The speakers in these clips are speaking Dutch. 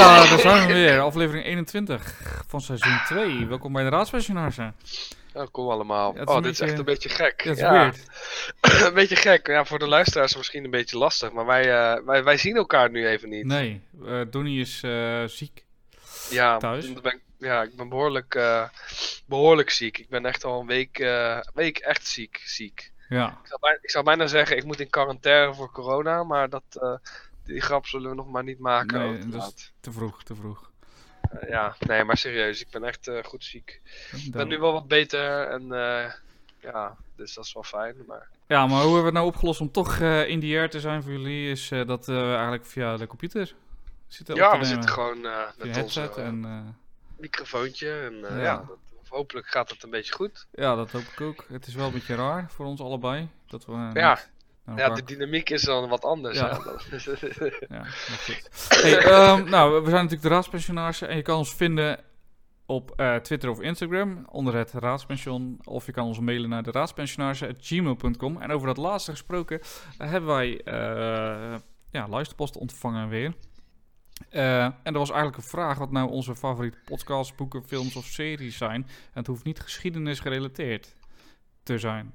Ja, daar zijn we weer. Aflevering 21 van seizoen 2. Welkom bij de Raadspensionarsen. Welkom allemaal. Ja, oh, dit is echt een beetje gek. Ja, het is Ja, weird. een beetje gek. Ja, voor de luisteraars misschien een beetje lastig, maar wij, eh, wij, wij zien elkaar nu even niet. Nee, eh Donnie is eh, ziek. ja, thuis? Ben ik, ja, ik ben behoorlijk, eh, behoorlijk ziek. Ik ben echt al een week, eh, week echt ziek. ziek. Ja, Ik, zou bijna, ik zou bijna zeggen, ik moet in quarantaine voor corona, maar dat, eh, die grap zullen we nog maar niet maken. Nee, inderdaad. te vroeg, te vroeg. Eh, ja, nee, maar serieus, ik ben echt eh, goed ziek. Ik ben nu wel wat beter en eh, ja, dus dat is wel fijn. Maar... Ja, maar hoe hebben we het nou opgelost om toch in the air te zijn voor jullie? Is dat we eigenlijk via de computer zitten Ja, te we zitten gewoon met ons headset en... microfoontje en Ja. ja, dat, hopelijk gaat het een beetje goed. ja, dat hoop ik ook. Het is wel een beetje raar voor ons allebei. Dat we Ja. niet Ja, de dynamiek is dan wat anders. Ja. Ja. Dat- Ja. Hey, ehm, nou, we zijn natuurlijk de Raadspensionarissen en je kan ons vinden op eh, Twitter of Instagram onder het Raadspension. Of je kan ons mailen naar de raadspensionarissen.gmail.com. En over dat laatste gesproken eh, hebben wij eh ja, luisterposten ontvangen weer. En er was eigenlijk een vraag wat nou onze favoriete podcasts, boeken, films of series zijn. En het hoeft niet geschiedenis gerelateerd te zijn.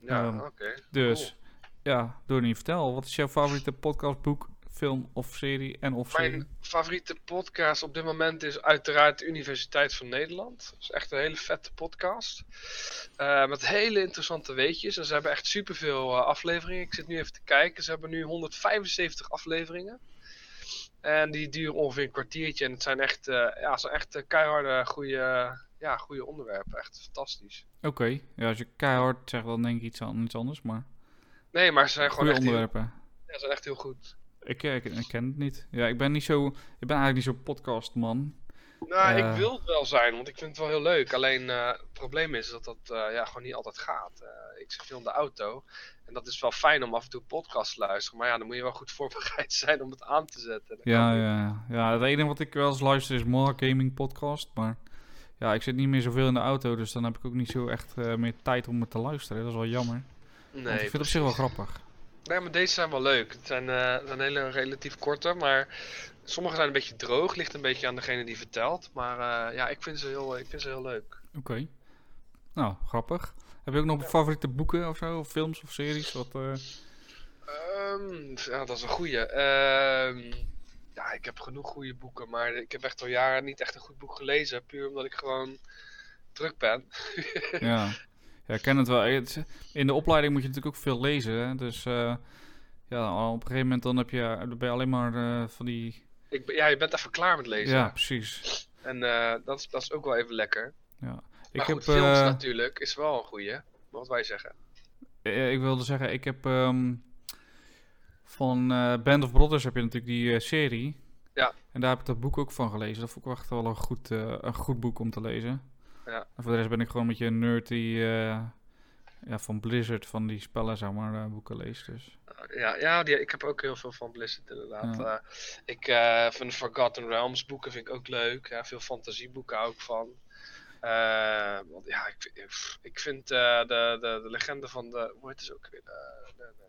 ja, Ehm, oké. Dus ja, Donnie, vertel, wat is jouw favoriete podcast, boek, film of serie en of serie? Mijn favoriete podcast op dit moment is uiteraard de Universiteit van Nederland. Dat is echt een hele vette podcast. Eh, met hele interessante weetjes. En ze hebben echt superveel eh, afleveringen. Ik zit nu even te kijken. Ze hebben nu 175 afleveringen. En die duren ongeveer een kwartiertje. En het zijn echt, eh, ja, zijn echt keiharde, goede, ja, goede onderwerpen. Echt fantastisch. Oké, ja, als je keihard zegt, dan denk ik iets, aan, iets anders, maar Nee, maar ze zijn gewoon echt heel, onderwerpen. ja, ze zijn echt heel goed. Ik, eh, ik, ik ken het niet. Ja, ik ben niet zo, ik ben eigenlijk niet zo'n podcastman. Nou, Eh. ik wil het wel zijn, want ik vind het wel heel leuk. Alleen eh, het probleem is dat dat eh, ja, gewoon niet altijd gaat. Eh, ik zit veel in de auto. En dat is wel fijn om af en toe podcast te luisteren. Maar ja, dan moet je wel goed voorbereid zijn om het aan te zetten. Ja, ja, ja, het enige wat ik wel eens luister is More Gaming Podcast, maar ja, ik zit niet meer zoveel in de auto, dus dan heb ik ook niet zo echt eh, meer tijd om het te luisteren. Dat is wel jammer. Nee, Want ik vind het op zich wel grappig. Nee, maar deze zijn wel leuk. Het zijn, eh, het zijn hele relatief korte, maar sommige zijn een beetje droog. Ligt een beetje aan degene die vertelt. Maar eh, ja, ik vind, ze heel, ik vind ze heel leuk. Oké. Nou, grappig. Heb je ook nog favoriete boeken of zo, of films of series? Wat, eh, Ehm, ja, dat is een goeie. Ehm, ja, ik heb genoeg goede boeken, maar ik heb echt al jaren niet echt een goed boek gelezen. Puur omdat ik gewoon druk ben. Ja. ja, ik ken het wel. In de opleiding moet je natuurlijk ook veel lezen. Hè? Dus eh, ja, op een gegeven moment dan heb je, dan ben je alleen maar eh, van die... Ik, ja, je bent even klaar met lezen. Ja, precies. En eh, dat, is, dat is ook wel even lekker. Ja. Maar Ik goed, heb, films natuurlijk is wel een goeie. Wat wij zeggen. ik wilde zeggen, ik heb ehm, van Band of Brothers heb je natuurlijk die serie. Ja. En daar heb ik dat boek ook van gelezen. Dat vond ik echt wel een goed, een goed boek om te lezen. Ja. En voor de rest ben ik gewoon een beetje een nerd die eh, ja, van Blizzard, van die spellen, zeg maar, eh, boeken leest. Dus. Ja, ja die, ik heb ook heel veel van Blizzard inderdaad. Ja. Eh, ik vind Forgotten Realms boeken vind ik ook leuk. Ja, veel fantasieboeken hou ik van. Eh, want ja, ik, vind- ik, ik vind eh, de, de, de legende van de. Hoe heet het ook weer? De, de, de,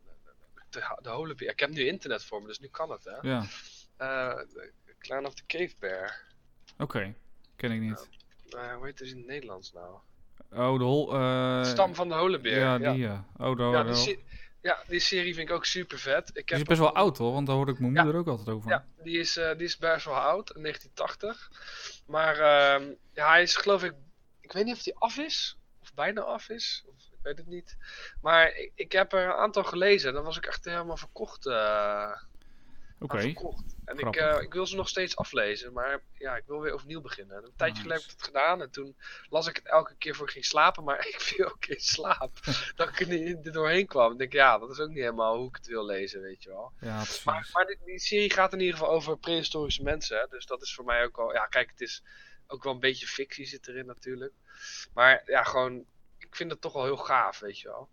de, de, de Holebeer. Ik heb nu internet voor me, dus nu kan het hè. Ja, de Clan of the Cave Bear. oké. Ken ik niet. Eh, hoe heet het in het Nederlands nou? Oh, de hol... eh, Stam van de Holebeer. Ja, ja. die ja. Oh, Ja, die, se- ja, die serie vind ik ook super vet. Ik die heb is best wel oud hoor, want daar hoorde ik mijn moeder ook altijd over. Ja, die is, eh, die is best wel oud, in 1980. Maar ehm, ja, hij is geloof ik, ik weet niet of hij af is, of bijna af is, of, ik weet het niet. Maar ik, ik heb er een aantal gelezen en dan was ik echt helemaal verkocht. Oké. En ik, eh, ik wil ze nog steeds aflezen, maar ja, ik wil weer opnieuw beginnen. Een tijdje geleden heb ik het gedaan en toen las ik het elke keer voor ik ging slapen, maar ik viel ook in slaap. dat ik er er doorheen kwam. Ik denk, ja, dat is ook niet helemaal hoe ik het wil lezen, weet je wel. Ja, precies. Maar, maar die, die serie gaat in ieder geval over prehistorische mensen. Hè? Dus dat is voor mij ook wel. Ja, kijk, het is ook wel een beetje fictie zit erin natuurlijk. Maar ja, gewoon. Ik vind het toch wel heel gaaf, weet je wel.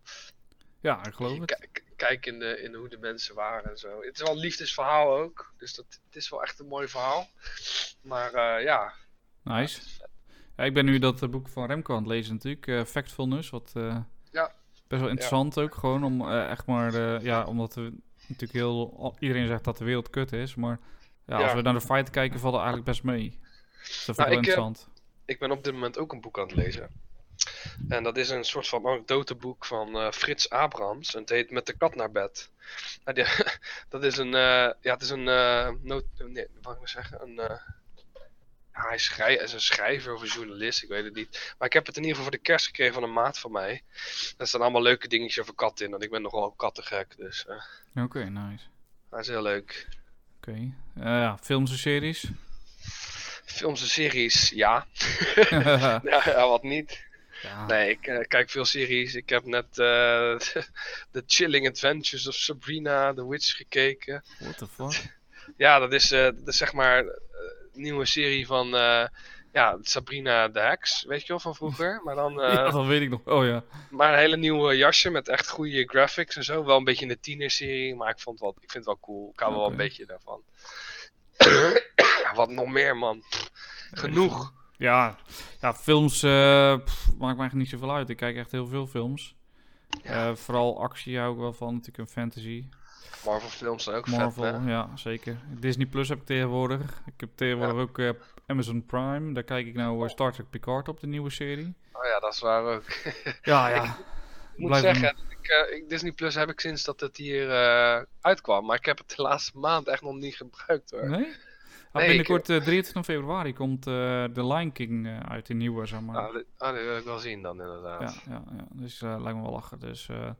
ja, ik geloof het. Kijk, kijk in, de, in hoe de mensen waren en zo. Het is wel een liefdesverhaal ook. Dus dat, het is wel echt een mooi verhaal. Maar eh, ja. Nice. Ja, ik ben nu dat eh, boek van Remco aan het lezen natuurlijk. eh, Factfulness, wat Ja. best wel interessant ook. Gewoon om echt maar, ja, omdat we natuurlijk heel, iedereen zegt dat de wereld kut is. Maar ja, als we naar de fight kijken, valt het eigenlijk best mee. Dus dat vind Nou, ik wel interessant. Ik ben op dit moment ook een boek aan het lezen. En dat is een soort van anekdoteboek van eh, Frits Abrams. En het heet Met de kat naar bed. Nou, die- dat is een, eh, ja, het is een, eh noot, nee, wat ik maar zeggen, een, ja, hij, is een schrijver of een journalist, ik weet het niet. Maar ik heb het in ieder geval voor de kerst gekregen van een maat van mij. Daar staan allemaal leuke dingetjes over katten in, want ik ben nogal kattengek, dus Oké, nice. dat is heel leuk. Oké. Ja, films en series? Films en series, ja. ja, ja, wat niet. Ja. Nee, ik eh, kijk veel series. Ik heb net eh The Chilling Adventures of Sabrina the Witch gekeken. What the fuck? Ja, dat is, eh, dat is zeg maar een nieuwe serie van ja, Sabrina the Hex, weet je wel, van vroeger. Maar dan ja, dat weet ik nog. Oh ja. maar een hele nieuwe jasje met echt goede graphics en zo. Wel een beetje een tienerserie, maar ik, vond wel, ik vind het wel cool. Ik hou wel een beetje daarvan. Wat nog meer, man. Genoeg. Ja, ja films pff, maakt me eigenlijk niet zoveel uit. Ik kijk echt heel veel films. Ja. Eh, vooral actie hou ik wel van, natuurlijk een fantasy. Marvel films zijn ook Marvel, vet, hè? ja, zeker. Disney Plus heb ik tegenwoordig. Ik heb tegenwoordig ook eh, Amazon Prime. Daar kijk ik nou Star Trek Picard op, de nieuwe serie. Oh ja, dat is waar ook. Ja, ja. Ik moet zeggen, ik, Disney Plus heb ik sinds dat het hier uitkwam. Maar ik heb het de laatste maand echt nog niet gebruikt hoor. Nee? Ah, binnenkort, eh 23 februari, komt eh The Lion King eh, uit, de nieuwe, zeg maar. Ah, ah, dit wil ik wel zien dan inderdaad. Ja, ja, ja. Dus eh lijkt me wel lachen. Dus, eh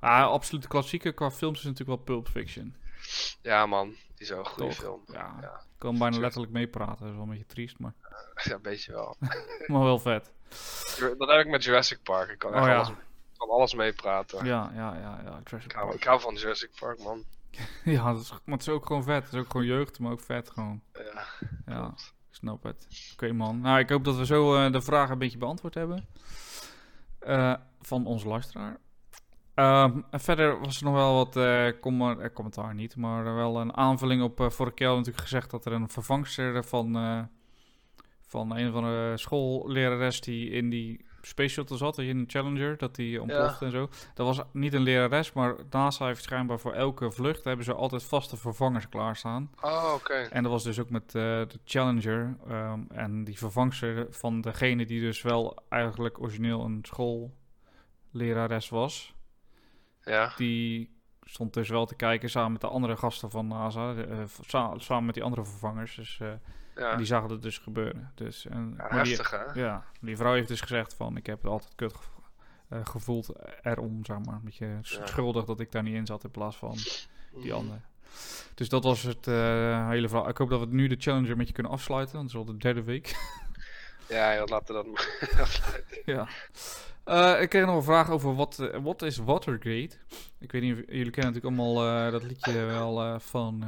ah, absolute klassieker qua films is natuurlijk wel Pulp Fiction. Ja, man, die is wel een goede Toch? film. Ja, Ja. ik kan bijna letterlijk meepraten. Dat is wel een beetje triest, maar, Ja, een beetje wel. maar wel vet. Dat heb ik met Jurassic Park. Ik kan echt Oh ja. alles, kan alles meepraten. Ja, ja, ja, ja. Jurassic Ik, hou, Park. ik hou van Jurassic Park, man. Ja, dat is, maar het is ook gewoon vet. Het is ook gewoon jeugd, maar ook vet gewoon. Ja, Ja, ik snap het. Oké man. Nou, ik hoop dat we zo eh, de vragen een beetje beantwoord hebben. Eh, van onze luisteraar. Ehm, en verder was er nog wel wat eh, eh, commentaar niet, maar wel een aanvulling op uh, vorige keer natuurlijk gezegd dat er een vervangster van, van een van de schoollerares die in die Space Shuttle zat, in de Challenger, dat die ontplofte en zo. Dat was niet een lerares, maar NASA heeft schijnbaar voor elke vlucht hebben ze altijd vaste vervangers klaarstaan. Oh, oké. En dat was dus ook met eh, de Challenger. ehm, en die vervangster van degene die dus wel eigenlijk origineel een schoollerares was. Ja, Die stond dus wel te kijken samen met de andere gasten van NASA. de, eh, sa- samen met die andere vervangers. Dus eh, ja. en die zagen het dus gebeuren. Dus, en, ja die, heftig, hè? ja, die vrouw heeft dus gezegd van... Ik heb het altijd kut gevo- eh, gevoeld erom, zeg maar. Een beetje schuldig dat ik daar niet in zat in plaats van die Mhm. andere. Dus dat was het eh, hele verhaal. Ik hoop dat we nu de Challenger met je kunnen afsluiten. Want het is al de derde week. Ja, ja, laten we dat maar afsluiten. ja. Eh, ik kreeg nog een vraag over wat, wat is Watergate? Ik weet niet of jullie kennen natuurlijk allemaal dat liedje wel van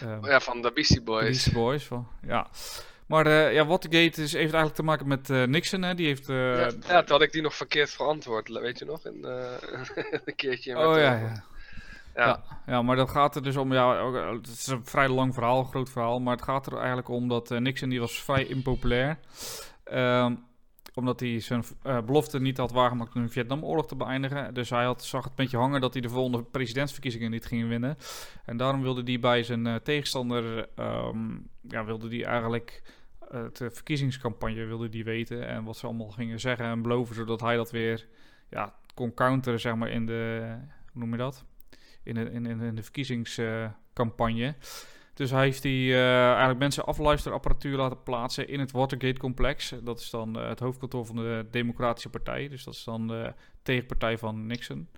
eh eh, Oh ja, van de Beastie Boys. Beastie Boys. Van, ja. Maar eh, ja, Watergate is, heeft eigenlijk te maken met eh, Nixon. Hè? Die heeft... eh, ja, ja, toen had ik die nog verkeerd verantwoord, weet je nog? In, een keertje. oh ja, ja. Ja. Ja, maar dat gaat er dus om, ja, ook, het is een vrij lang verhaal, groot verhaal, maar het gaat er eigenlijk om dat Nixon, die was vrij impopulair, Ehm omdat hij zijn eh, belofte niet had waargemaakt om de Vietnamoorlog te beëindigen. Dus hij had, zag het beetje hangen dat hij de volgende presidentsverkiezingen niet ging winnen. En daarom wilde hij bij zijn eh, tegenstander, ehm, ja, wilde hij eigenlijk eh, de verkiezingscampagne wilde die weten en wat ze allemaal gingen zeggen en beloven, zodat hij dat weer ja, kon counteren, zeg maar, in de, hoe noem je dat? in de, in, in de verkiezingscampagne. Dus hij heeft die, eh, eigenlijk mensen afluisterapparatuur laten plaatsen in het Watergate-complex. Dat is dan eh, het hoofdkantoor van de Democratische Partij. Dus dat is dan de tegenpartij van Nixon.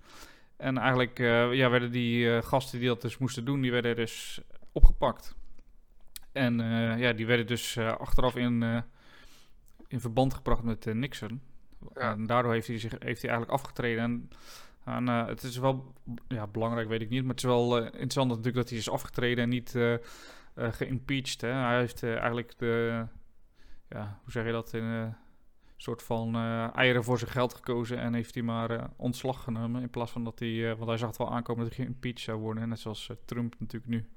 En eigenlijk eh, ja, werden die gasten die dat dus moesten doen, die werden dus opgepakt. En ja, die werden dus achteraf in, in verband gebracht met Nixon. Ja. En daardoor heeft hij, zich, heeft hij eigenlijk afgetreden. En, en eh, het is wel ja, belangrijk, weet ik niet. Maar het is wel eh, interessant natuurlijk dat hij is afgetreden en niet eh eh, geïmpeached. Hè? Hij heeft eigenlijk de, ja, hoe zeg je dat, een soort van eieren voor zijn geld gekozen. En heeft hij maar ontslag genomen. In plaats van dat hij, want hij zag het wel aankomen dat hij geïmpeached zou worden. Net zoals Trump natuurlijk nu.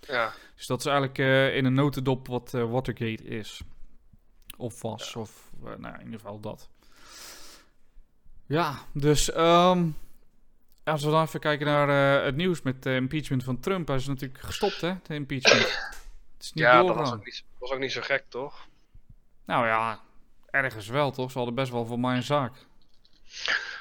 ja. Dus dat is eigenlijk in een notendop wat Watergate is. Of was, of nou, in ieder geval dat. Ja, dus ehm, als we dan even kijken naar eh, het nieuws met de impeachment van Trump. Hij is natuurlijk gestopt, hè, de impeachment. Het is niet ja, dat was ook, niet, was ook niet zo gek, toch? Nou ja, ergens wel, toch? Ze hadden best wel voor mij een zaak.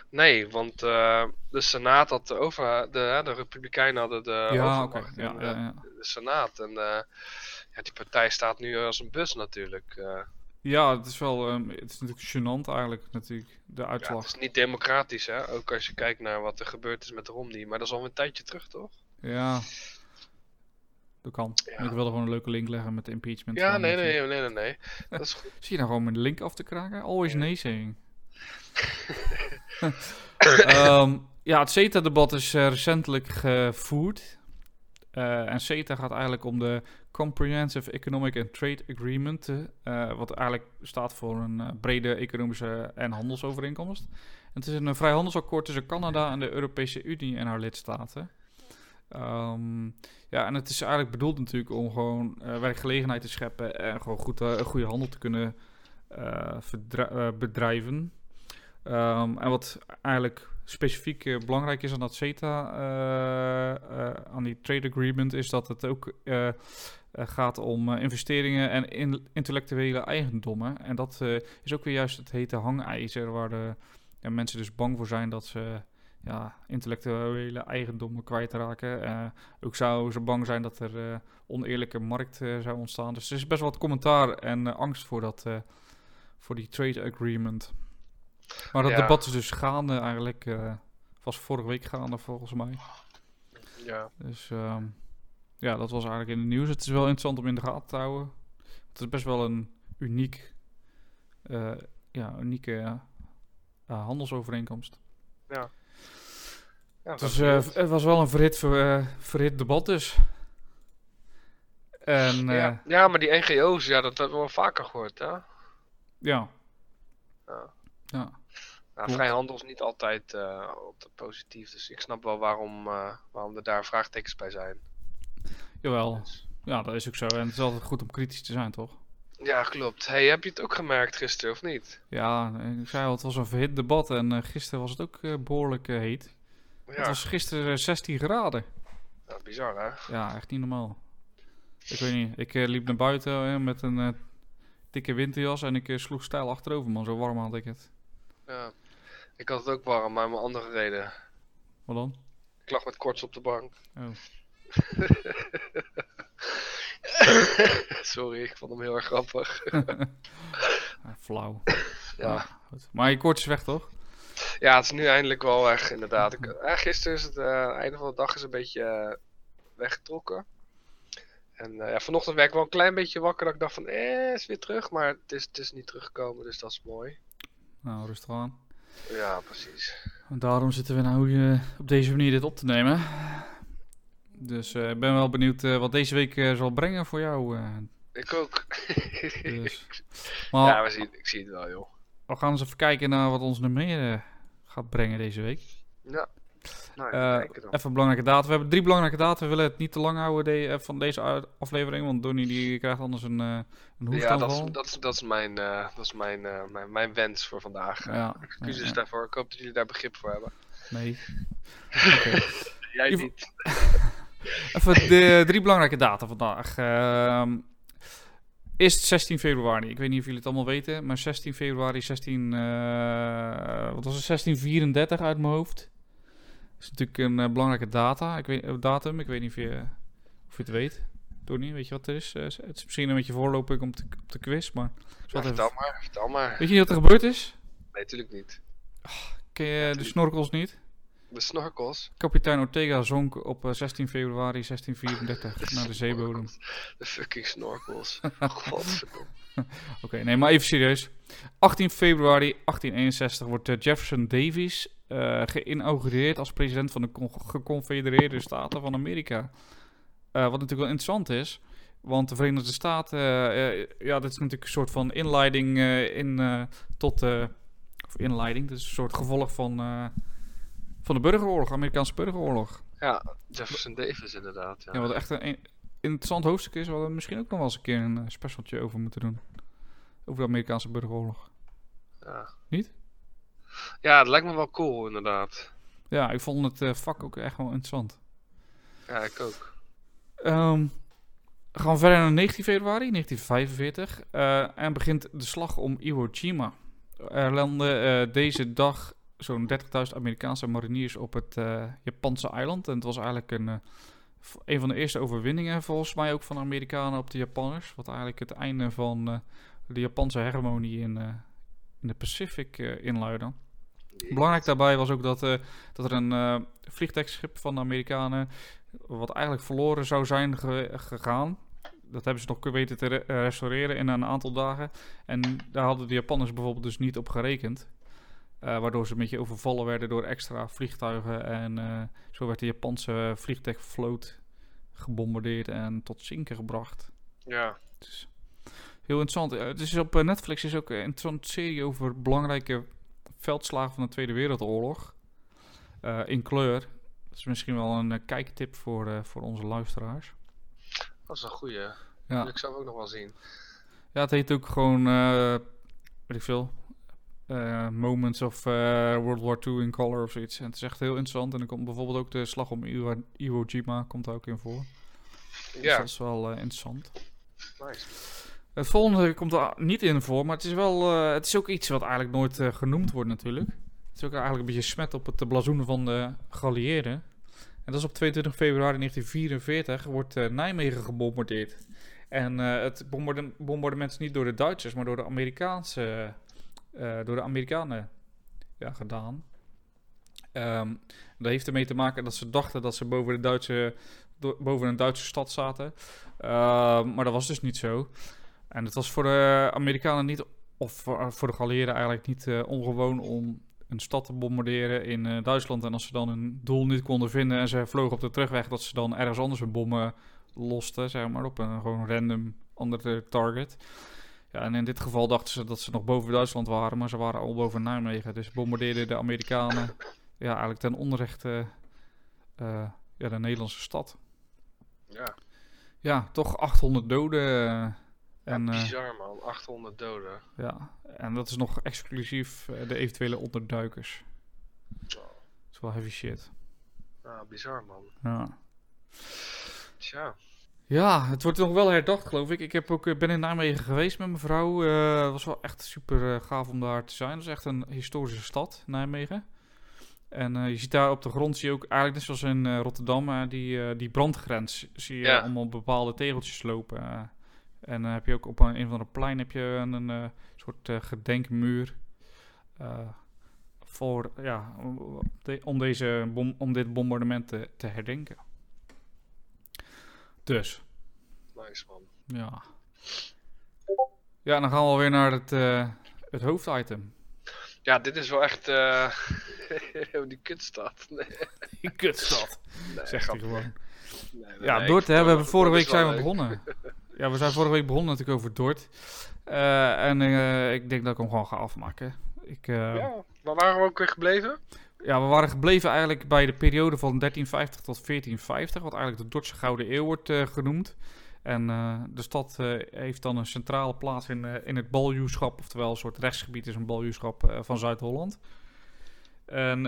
Nee, want eh, de Senaat had de over... De, de Republikeinen hadden de ja, oké. overmacht Ja, in, ja, eh, ja. de Senaat. En ja, die partij staat nu als een bus natuurlijk. eh. Ja, het is wel... ehm, het is natuurlijk gênant eigenlijk, natuurlijk, de ja, uitslag. het is niet democratisch, hè? Ook als je kijkt naar wat er gebeurd is met Romney. Maar dat is al een tijdje terug, toch? Ja. Dat kan. Ja. Ik wil er gewoon een leuke link leggen met de impeachment. Ja, nee, nee, nee, nee, nee. Dat is goed. Zie je nou gewoon met de link af te kraken? Always nee saying. Ehm, ja, het CETA-debat is eh, recentelijk gevoerd. Eh, en CETA gaat eigenlijk om de Comprehensive Economic and Trade Agreement. eh, wat eigenlijk staat voor een eh, brede economische en handelsovereenkomst. En het is een vrijhandelsakkoord tussen Canada en de Europese Unie en haar lidstaten. Ehm, ja, en het is eigenlijk bedoeld natuurlijk om gewoon werkgelegenheid te scheppen en gewoon goed, goede handel te kunnen bedrijven. Ehm, en wat eigenlijk specifiek eh, belangrijk is aan dat CETA, eh, eh, aan die trade agreement, is dat het ook gaat om investeringen en in- intellectuele eigendommen. En dat is ook weer juist het hete hangijzer, waar de ja, mensen dus bang voor zijn dat ze ja, intellectuele eigendommen kwijtraken. Ook zouden ze bang zijn dat er oneerlijke markt zou ontstaan. Dus er is best wel wat commentaar en angst voor, dat, voor die trade agreement. Maar dat Ja. debat is dus gaande eigenlijk. eh was vorige week gaande volgens mij. Ja. Dus ehm, ja, dat was eigenlijk in het nieuws. Het is wel interessant om in de gaten te houden. Het is best wel een uniek, eh, ja, unieke eh, handelsovereenkomst. Ja, Dus het was wel een verhit, ver, verhit debat dus. En ja. ja. ja, maar die NGO's, ja, dat hebben we wel vaker gehoord, hè? ja. Ja. ja. Klopt. vrijhandel is niet altijd, eh, altijd positief, dus ik snap wel waarom, eh, waarom er daar vraagtekens bij zijn. Jawel. Dus- Ja, dat is ook zo. En het is altijd goed om kritisch te zijn, toch? Ja, klopt. Hey, heb je het ook gemerkt gisteren, of niet? Ja, ik zei al, het was een verhit debat. En eh, gisteren was het ook eh, behoorlijk eh, heet. Het Ja, was gisteren eh, 16 graden. ja, bizar hè? Ja, echt niet normaal. Ik weet niet, ik liep naar buiten met een dikke winterjas en ik sloeg stijl achterover, man. Zo warm had ik het. Ja. Ik had het ook warm, maar om een andere reden. Wat dan? Ik lag met korts op de bank. Oh. Sorry, ik vond hem heel erg grappig. Ah, flauw. Ja. Ah, goed. Maar je koorts is weg, toch? ja, het is nu eindelijk wel weg, inderdaad. Ik, eh, gisteren is het eh, einde van de dag is een beetje eh, weggetrokken. En ja, vanochtend werd ik wel een klein beetje wakker dat ik dacht van, eh, is weer terug. Maar het is, het is niet teruggekomen, dus dat is mooi. Nou, rustig aan. Ja, precies. Daarom zitten we nou eh, op deze manier dit op te nemen. Dus eh, ik ben wel benieuwd eh, wat deze week zal brengen voor jou. Ik ook. dus. Maar ja, we zien, ik zie het wel, joh. we gaan eens even kijken naar wat ons nog meer eh, gaat brengen deze week. Ja. Nou, Eh, even een belangrijke data. We hebben drie belangrijke data. We willen het niet te lang houden de- eh, van deze aflevering. Want Donnie die krijgt anders een, eh een Ja, dat is, dat is, dat is, mijn, dat is mijn, mijn, mijn wens voor vandaag. Ja, Excuses ja, daarvoor. Ik hoop dat jullie daar begrip voor hebben. Nee. Jij niet. Even de drie belangrijke data vandaag. Ehm is 16 februari. Ik weet niet of jullie het allemaal weten, maar 16 februari 16, eh, wat was het? 1634 uit mijn hoofd. Is natuurlijk een eh, belangrijke data. Ik weet, eh, datum. Ik weet niet of je, of je het weet. Tony, weet je wat er is? Eh, het is misschien een beetje voorlopig op de, op de quiz, maar... Ja, even- vertel maar, vertel maar. Weet je niet wat er gebeurd is? Nee, natuurlijk niet. Ken je de snorkels niet? De snorkels. Kapitein Ortega zonk op eh, 16 februari 1634 naar de zeebodem. De fucking snorkels. Godverdomme. Oké, nee, maar even serieus. 18 februari 1861 wordt Jefferson Davis eh, geïnaugureerd als president van de Con- Geconfedereerde Staten van Amerika. Eh, wat natuurlijk wel interessant is, want de Verenigde Staten, eh, ja, dit is natuurlijk een soort van inleiding in, tot, of inleiding, dit is een soort gevolg van, van de burgeroorlog, Amerikaanse burgeroorlog. Ja, Jefferson Davis inderdaad. Ja. Ja, wat echt een, een interessant hoofdstuk is, waar we misschien ook nog wel eens een keer een specialtje over moeten doen. Over de Amerikaanse burgeroorlog. Ja. Niet? Ja, dat lijkt me wel cool inderdaad. ja, ik vond het eh, vak ook echt wel interessant. Ja, ik ook. Ehm, gaan we verder naar 19 februari 1945 eh, en begint de slag om Iwo Jima. Er landen eh, deze dag zo'n 30.000 Amerikaanse mariniers op het Japanse eiland. En het was eigenlijk een, een van de eerste overwinningen volgens mij ook van de Amerikanen op de Japanners. Wat eigenlijk het einde van de Japanse hegemonie in, in de Pacific eh, inluidde. Belangrijk daarbij was ook dat, eh, dat er een eh, vliegtuigschip van de Amerikanen, wat eigenlijk verloren zou zijn ge- gegaan. Dat hebben ze nog weten te re- restaureren in een aantal dagen. En daar hadden de Japanners bijvoorbeeld dus niet op gerekend. Waardoor ze een beetje overvallen werden door extra vliegtuigen. En zo werd de Japanse vliegtuigvloot gebombardeerd en tot zinken gebracht. Ja, is heel interessant. Eh, het is op eh, Netflix is ook een interessante serie over belangrijke veldslagen van de Tweede Wereldoorlog. Eh, in kleur. Dat is misschien wel een eh, kijktip voor, eh, voor onze luisteraars. dat is een goeie. Ja, ik zelf ook nog wel zien. ja het heet ook gewoon, eh weet ik veel, eh, Moments of eh, World War II in Color of zoiets. En het is echt heel interessant. En er komt bijvoorbeeld ook de slag om Iwo, Iwo Jima komt daar ook in voor. Dus Ja, dat is wel eh, interessant. nice. Het volgende komt er niet in voor, maar het is wel, eh, het is ook iets wat eigenlijk nooit eh, genoemd wordt natuurlijk. Het is ook eigenlijk een beetje smet op het blazoen van de geallieerden. En dat is op 22 februari 1944 wordt eh, Nijmegen gebombardeerd. En het bombardem- bombardement is niet door de Duitsers, maar door de Amerikaanse, door de Amerikanen ja, gedaan. Ehm, dat heeft ermee te maken dat ze dachten dat ze boven, de Duitse, boven een Duitse stad zaten. Ehm, maar dat was dus niet zo. En het was voor de Amerikanen niet, of voor, voor de geallieerden eigenlijk niet eh, ongewoon om een stad te bombarderen in eh, Duitsland. En als ze dan een doel niet konden vinden en ze vlogen op de terugweg, dat ze dan ergens anders een bommen losten, zeg maar, op een gewoon random andere target. Ja, en in dit geval dachten ze dat ze nog boven Duitsland waren, maar ze waren al boven Nijmegen. Dus bombardeerden de Amerikanen ja, eigenlijk ten onrechte eh, ja, de Nederlandse stad. Ja, Ja, toch 800 doden. Eh, en, ja bizar man. 800 doden. ja, en dat is nog exclusief eh, de eventuele onderduikers. Zo. Dat is wel heavy shit. Ja, bizar man. Ja. Tja. Ja, het wordt nog wel herdacht, geloof ik. Ik heb ook, eh, ben in Nijmegen geweest met mijn vrouw. Het was wel echt super gaaf om daar te zijn. Het is echt een historische stad, Nijmegen. En je ziet daar op de grond, zie je ook eigenlijk net zoals in Rotterdam, die, die brandgrens. Zie je Ja. allemaal bepaalde tegeltjes lopen. Eh. en dan heb je ook op een, een van de plein heb je een, een eh, soort eh, gedenkmuur. eh, voor, ja, om, de- om, deze bom, om dit bombardement te, te herdenken. Dus, Nice man. ja. Ja, dan gaan we weer naar het, eh, het hoofditem. Ja, dit is wel echt eh die kutstad. Nee, Die kutstad, nee, zegt hij gewoon. Nee, Ja, hè, we hebben vorige week zijn we leuk. begonnen. Ja, we zijn vorige week begonnen natuurlijk over Dort. Eh, en eh, ik denk dat ik hem gewoon ga afmaken. Ik, eh, ja. Ja, waar waren we ook weer gebleven? we waren gebleven eigenlijk bij de periode van 1350 tot 1450, wat eigenlijk de Dordtse Gouden Eeuw wordt genoemd. En de stad heeft dan een centrale plaats in, in het baljuwschap, oftewel een soort rechtsgebied is een baljuwschap van Zuid-Holland. En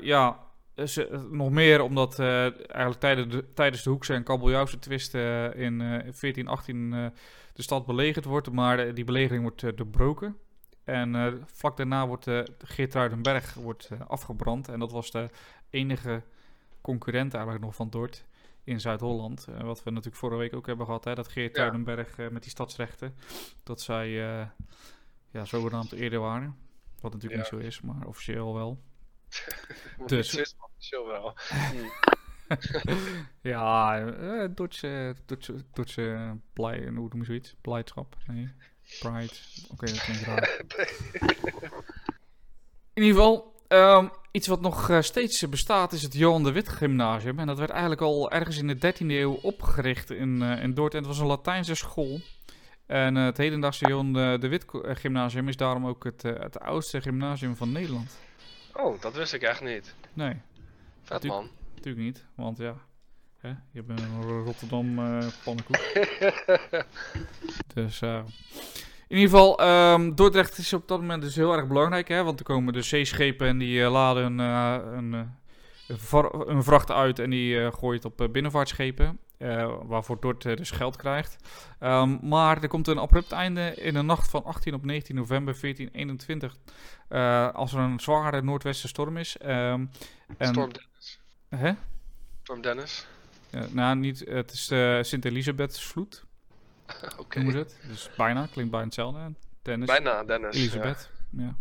ja, ze, nog meer omdat eh, eigenlijk tijdens de, tijdens de Hoekse en Kabeljauwse twist eh, in eh, 1418 eh, de stad belegerd wordt, maar eh, die belegering wordt eh, doorbroken. En eh, vlak daarna wordt uh, Geertruidenberg wordt, eh, afgebrand. En dat was de enige concurrent eigenlijk nog van Dort in Zuid-Holland. Eh, wat we natuurlijk vorige week ook hebben gehad, hè, dat Geertruidenberg eh, met die stadsrechten, dat zij eh, ja, zogenaamd eerder waren. Wat natuurlijk Ja. niet zo is, maar officieel wel. Dus. Wel. Ja, eh Dordtse, Dordtse, Dordtse blij, hoe noem je zoiets? Blijdschap? Nee, pride. Oké, dat klinkt raar. In ieder geval, ehm, iets wat nog eh, steeds bestaat is het Johan de Wit Gymnasium. En dat werd eigenlijk al ergens in de 13e eeuw opgericht in, eh in Dordrecht. Het was een Latijnse school. En eh, het hedendaagse Johan de, Wit eh, Gymnasium is daarom ook het, eh, het oudste gymnasium van Nederland. Oh, dat wist ik echt niet. Nee, Vet man. natuurlijk niet. Want ja, hè, je bent een Rotterdam eh pannenkoek. Dus eh, In ieder geval, ehm, Dordrecht is op dat moment dus heel erg belangrijk, hè, want er komen de zeeschepen en die eh, laden een, een, een vracht uit en die gooit op binnenvaartschepen, eh, waarvoor Dordrecht dus geld krijgt. Ehm, maar er komt een abrupt einde in de nacht van 18 op 19 november 1421, eh, als er een zware noordwestenstorm is. En, Storm Dennis. Hè? Storm Dennis. Ja, nou, niet, het is Sint-Elisabethsvloed, Oké. noemen ze het. Dus bijna, klinkt bijna hetzelfde. Dennis. Bijna Dennis. ja. Elisabeth. Ja.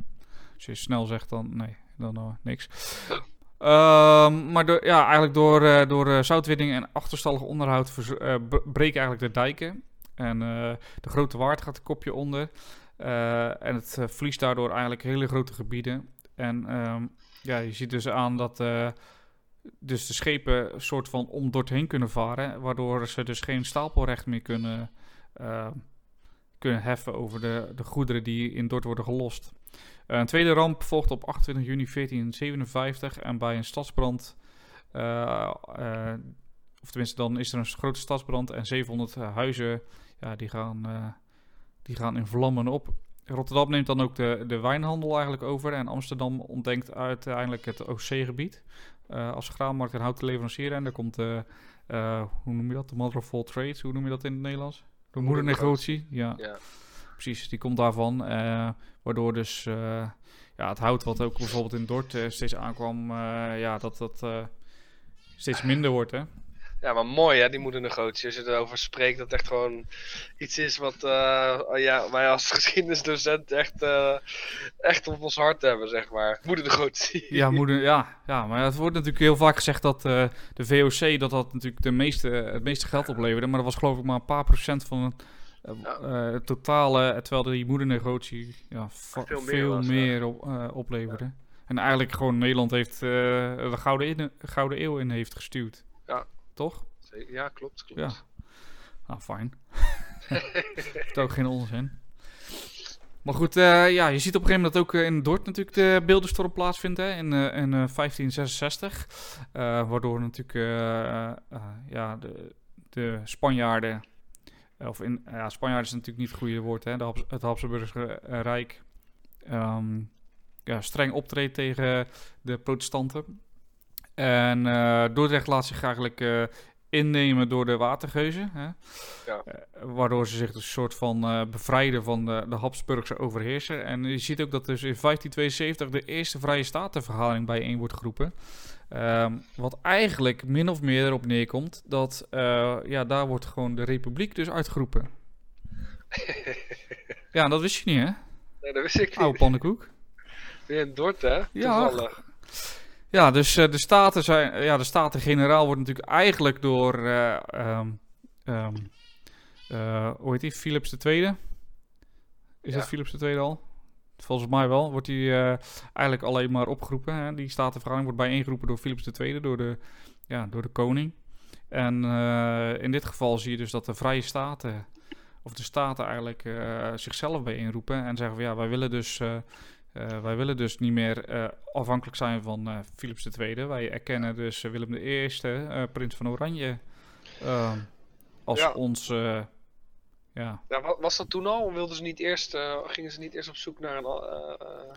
Als je snel zegt, dan nee, dan eh, niks. Ehm, maar door, ja, eigenlijk door, eh, door eh, zoutwinning en achterstallig onderhoud eh, breken eigenlijk de dijken. En de grote waard gaat een kopje onder. En het verliest daardoor eigenlijk hele grote gebieden. En ehm, ja, je ziet dus aan dat dus de schepen een soort van om doorheen kunnen varen. Waardoor ze dus geen stapelrecht meer kunnen, kunnen heffen over de, de goederen die in Dort worden gelost. Eh, een tweede ramp volgt op 28 juni 1457 en bij een stadsbrand, eh, eh, of tenminste dan is er een grote stadsbrand en 700 huizen ja, die, gaan, die gaan in vlammen op. Rotterdam neemt dan ook de, de wijnhandel eigenlijk over en Amsterdam ontdenkt uiteindelijk het OC-gebied als graanmarkt en houten leverancier. En daar komt de, hoe noem je dat, de mother of all trades, hoe noem je dat in het Nederlands? De moedernegotie, ja Ja. Precies, die komt daarvan. eh, waardoor dus eh, ja, het hout wat ook bijvoorbeeld in Dort eh, steeds aankwam, ja, dat dat steeds minder wordt, hè? ja, maar mooi hè, die moedernegotie. Als je erover spreekt, dat echt gewoon iets is wat eh, ja, wij als geschiedenisdocent echt, echt op ons hart hebben, zeg maar. Moedernegotie. Ja, moeder, ja, ja, maar het wordt natuurlijk heel vaak gezegd dat de VOC dat dat natuurlijk de meeste, het meeste geld opleverde. Maar dat was geloof ik maar een paar procent van het, Ja. eh, het totale, terwijl die moedernegotie ja, Veel veel meer meer, was, op, eh, opleverde. En eigenlijk gewoon Nederland heeft eh, de Gouden, in, Gouden Eeuw in heeft gestuurd. Ja. Toch? Ja, klopt, klopt. Ja. Nou, fijn. Ook geen onzin. Maar goed, eh, ja, je ziet op een gegeven moment dat ook eh, in Dort natuurlijk de beeldenstorm plaatsvindt hè, in, eh, in eh, 1566. Eh, waardoor natuurlijk eh, eh, ja, de, de Spanjaarden, of in, ja, Spanjaarden is natuurlijk niet het goede woord, hè, de het Habsburgse Rijk, ehm, ja, streng optreedt tegen de protestanten. En eh, Dordrecht laat zich eigenlijk eh, innemen door de watergeuzen. Hè? Ja. Eh, waardoor ze zich dus een soort van bevrijden van de, de Habsburgse overheerser. En je ziet ook dat dus in 1572 de eerste vrije statenvergadering bijeen wordt geroepen. Ehm, wat eigenlijk min of meer erop neerkomt dat eh, ja, daar wordt gewoon de republiek dus uitgeroepen. ja, dat wist je niet hè? Nee, dat wist ik niet. Oude pannenkoek. Weer in Dort, hè? Ja. Toevallig. Ja, dus eh, de staten zijn, ja, de staten-generaal wordt natuurlijk eigenlijk door, ehm, ehm, eh, hoe heet die, Philips II? Is Ja. dat Philips II al? Volgens mij wel, wordt die eh, eigenlijk alleen maar opgeroepen. Hè? Die statenvergadering wordt bijeengeroepen door Philips II, door de, ja, door de koning. En eh, in dit geval zie je dus dat de vrije staten, of de staten eigenlijk eh, zichzelf bijeenroepen en zeggen van ja, wij willen dus... wij willen dus niet meer afhankelijk zijn van Philips II. Wij erkennen dus Willem I, prins van Oranje, ehm, als Ja. ons... ja. Ja, wa- was dat toen al? Wilden ze niet eerst, eh, gingen ze niet eerst op zoek naar een... eh, eh,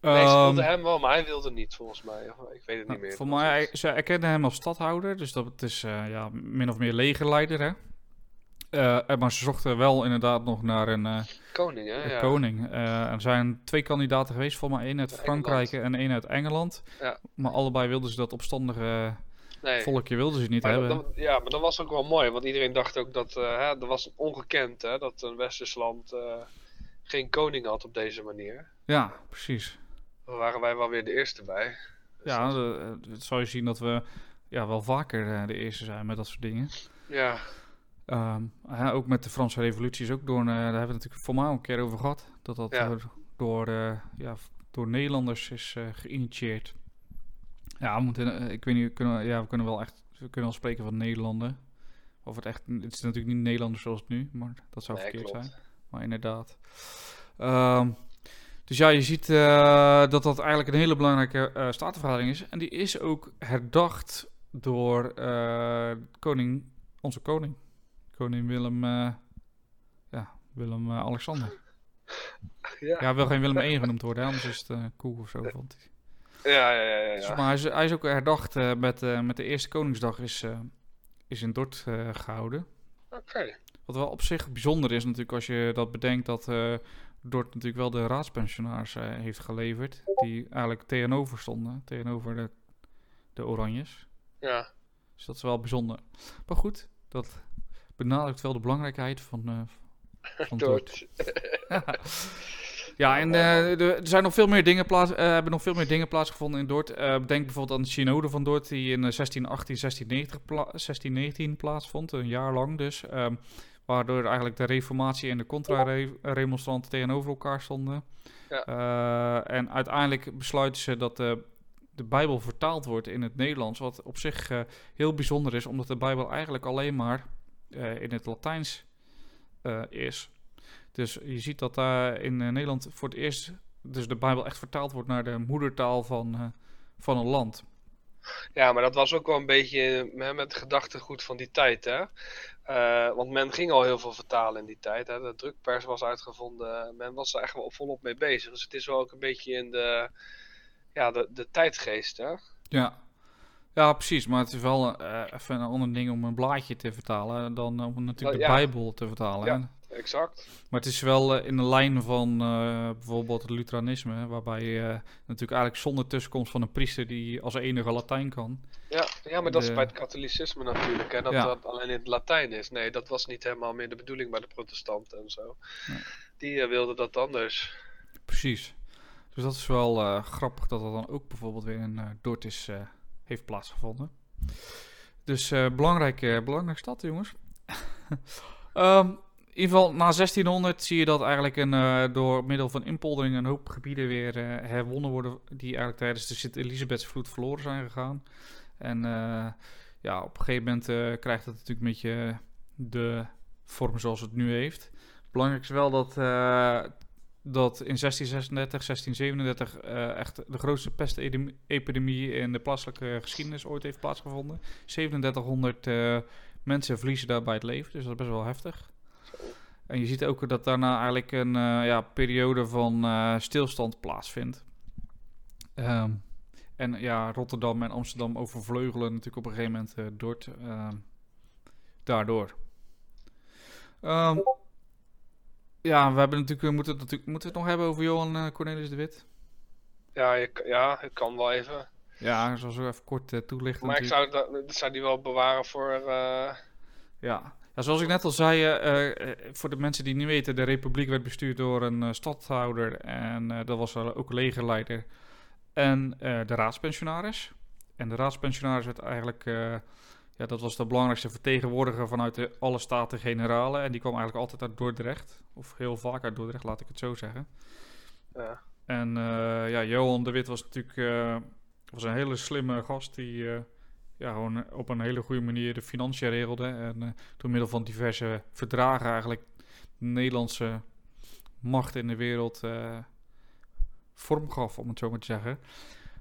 nee, ze Ehm, wilden hem wel, maar hij wilde niet, volgens mij. Ik weet het niet nou, meer. voor was mij, ze erkennen hem als stadhouder, dus dat is eh, ja, min of meer legerleider. Hè? Maar ze zochten wel inderdaad nog naar een Koning, hè? een Ja. koning. Er zijn twee kandidaten geweest, voor mij één uit Uit Frankrijk en één uit Engeland. Ja. Maar allebei wilden ze dat opstandige Nee. volkje wilden ze niet Maar hebben. dat- dat- ja, maar dat was ook wel mooi, want iedereen dacht ook dat eh, hè, dat was ongekend hè, dat een westers land eh, geen koning had op deze manier. Ja, precies. Daar waren wij wel weer de eerste bij. Dus Ja, dat- de- eh, dat zou je zien dat we ja, wel vaker de eerste zijn met dat soort dingen. ja, Ehm, ja, ook met de Franse revolutie is ook door, daar hebben we het natuurlijk voor mij al een keer over gehad, dat dat Ja. door, ja, door Nederlanders is geïnitieerd. Ja, we moeten, eh, ik weet niet, kunnen, ja, we kunnen wel echt, we kunnen wel spreken van Nederlanden. Of het echt, het is natuurlijk niet Nederlanders zoals het nu, maar dat zou nee, verkeerd klopt. zijn. Maar inderdaad. Ehm, dus ja, je ziet eh, dat dat eigenlijk een hele belangrijke statenvergadering is. En die is ook herdacht door koning, onze koning. Koning Willem, ja, Willem-Alexander. Ja, ja, wil geen Willem 1 genoemd worden, hè, anders is het uh, cool of zo, vond hij. Ja, ja. ja, ja. Maar hij is, hij is ook herdacht uh, met, uh, met de eerste Koningsdag is, is in Dort gehouden. Oké. Okay. Wat wel op zich bijzonder is natuurlijk als je dat bedenkt dat Dort natuurlijk wel de raadspensionaars heeft geleverd. Die eigenlijk tegenover stonden, tegenover de, de Oranjes. Ja. Dus dat is wel bijzonder. Maar goed, dat benadrukt wel de belangrijkheid van, van Dort. ja, en uh, er zijn nog veel meer dingen plaats, uh, hebben nog veel meer dingen plaatsgevonden in Dort. Uh, denk bijvoorbeeld aan de synode van Dort, die in 1618, 1690, pla 1619 plaatsvond, een jaar lang dus. Um, waardoor eigenlijk de reformatie en de contra-remonstranten tegenover elkaar stonden. Ja. en uiteindelijk besluiten ze dat de, de Bijbel vertaald wordt in het Nederlands, wat op zich heel bijzonder is, omdat de Bijbel eigenlijk alleen maar in het Latijns is. Dus je ziet dat daar in Nederland voor het eerst dus de Bijbel echt vertaald wordt naar de moedertaal van, uh, van een land. Ja, maar dat was ook wel een beetje met het gedachtegoed van die tijd, hè? Uh, want men ging al heel veel vertalen in die tijd. Hè? De drukpers was uitgevonden. Men was er echt wel volop mee bezig. Dus het is wel ook een beetje in de, ja, de, de tijdgeest, hè? Ja. Ja, precies. Maar het is wel uh, even een ander ding om een blaadje te vertalen dan om natuurlijk de ja. Bijbel te vertalen. Ja exact. Maar het is wel uh, in de lijn van uh, bijvoorbeeld het Lutheranisme, waarbij je uh, natuurlijk eigenlijk zonder tussenkomst van een priester die als enige Latijn kan. Ja, ja maar dat is bij het katholicisme natuurlijk, hè, dat ja. dat alleen in het Latijn is. Nee, dat was niet helemaal meer de bedoeling bij de protestanten en zo. Nee. Die wilden dat anders. Precies. Dus dat is wel grappig dat dat dan ook bijvoorbeeld weer in Dort is, heeft plaatsgevonden. Dus belangrijk, belangrijk stad, jongens. um, in ieder geval, na 1600 zie je dat eigenlijk een, uh, door middel van inpoldering een hoop gebieden weer uh, herwonnen worden. Die eigenlijk tijdens de Sint-Elisabethsvloed verloren zijn gegaan. En uh, ja, op een gegeven moment krijgt het natuurlijk een beetje de vorm zoals het nu heeft. Belangrijk is wel dat, dat in 1636, 1637 echt de grootste pestepidemie in de plaatselijke geschiedenis ooit heeft plaatsgevonden. 3700 mensen verliezen daarbij het leven, dus dat is best wel heftig. En je ziet ook dat daarna eigenlijk een uh, ja, periode van uh, stilstand plaatsvindt. Um, en ja, Rotterdam en Amsterdam overvleugelen natuurlijk op een gegeven moment uh, Dort. daardoor. Um, ja, we hebben natuurlijk, we moeten, natuurlijk, moeten we het nog hebben over Johan Cornelis de Wit? Ja, je, ja, ik kan wel even. Ja, ik zal zo even kort toelichten. Maar ik zou, dat, dat zou die wel bewaren voor... Ja, zoals ik net al zei, uh, voor de mensen die niet weten, de republiek werd bestuurd door een uh, stadhouder en dat was ook legerleider en de raadspensionaris. En de raadspensionaris werd eigenlijk, ja, dat was de belangrijkste vertegenwoordiger vanuit de, alle staten-generalen en die kwam eigenlijk altijd uit Dordrecht, of heel vaak uit Dordrecht, laat ik het zo zeggen. Ja. En ja, Johan de Wit was natuurlijk was een hele slimme gast die ja, gewoon op een hele goede manier de financiën regelde. En uh, door middel van diverse verdragen eigenlijk de Nederlandse macht in de wereld uh, vorm gaf, om het zo maar te zeggen.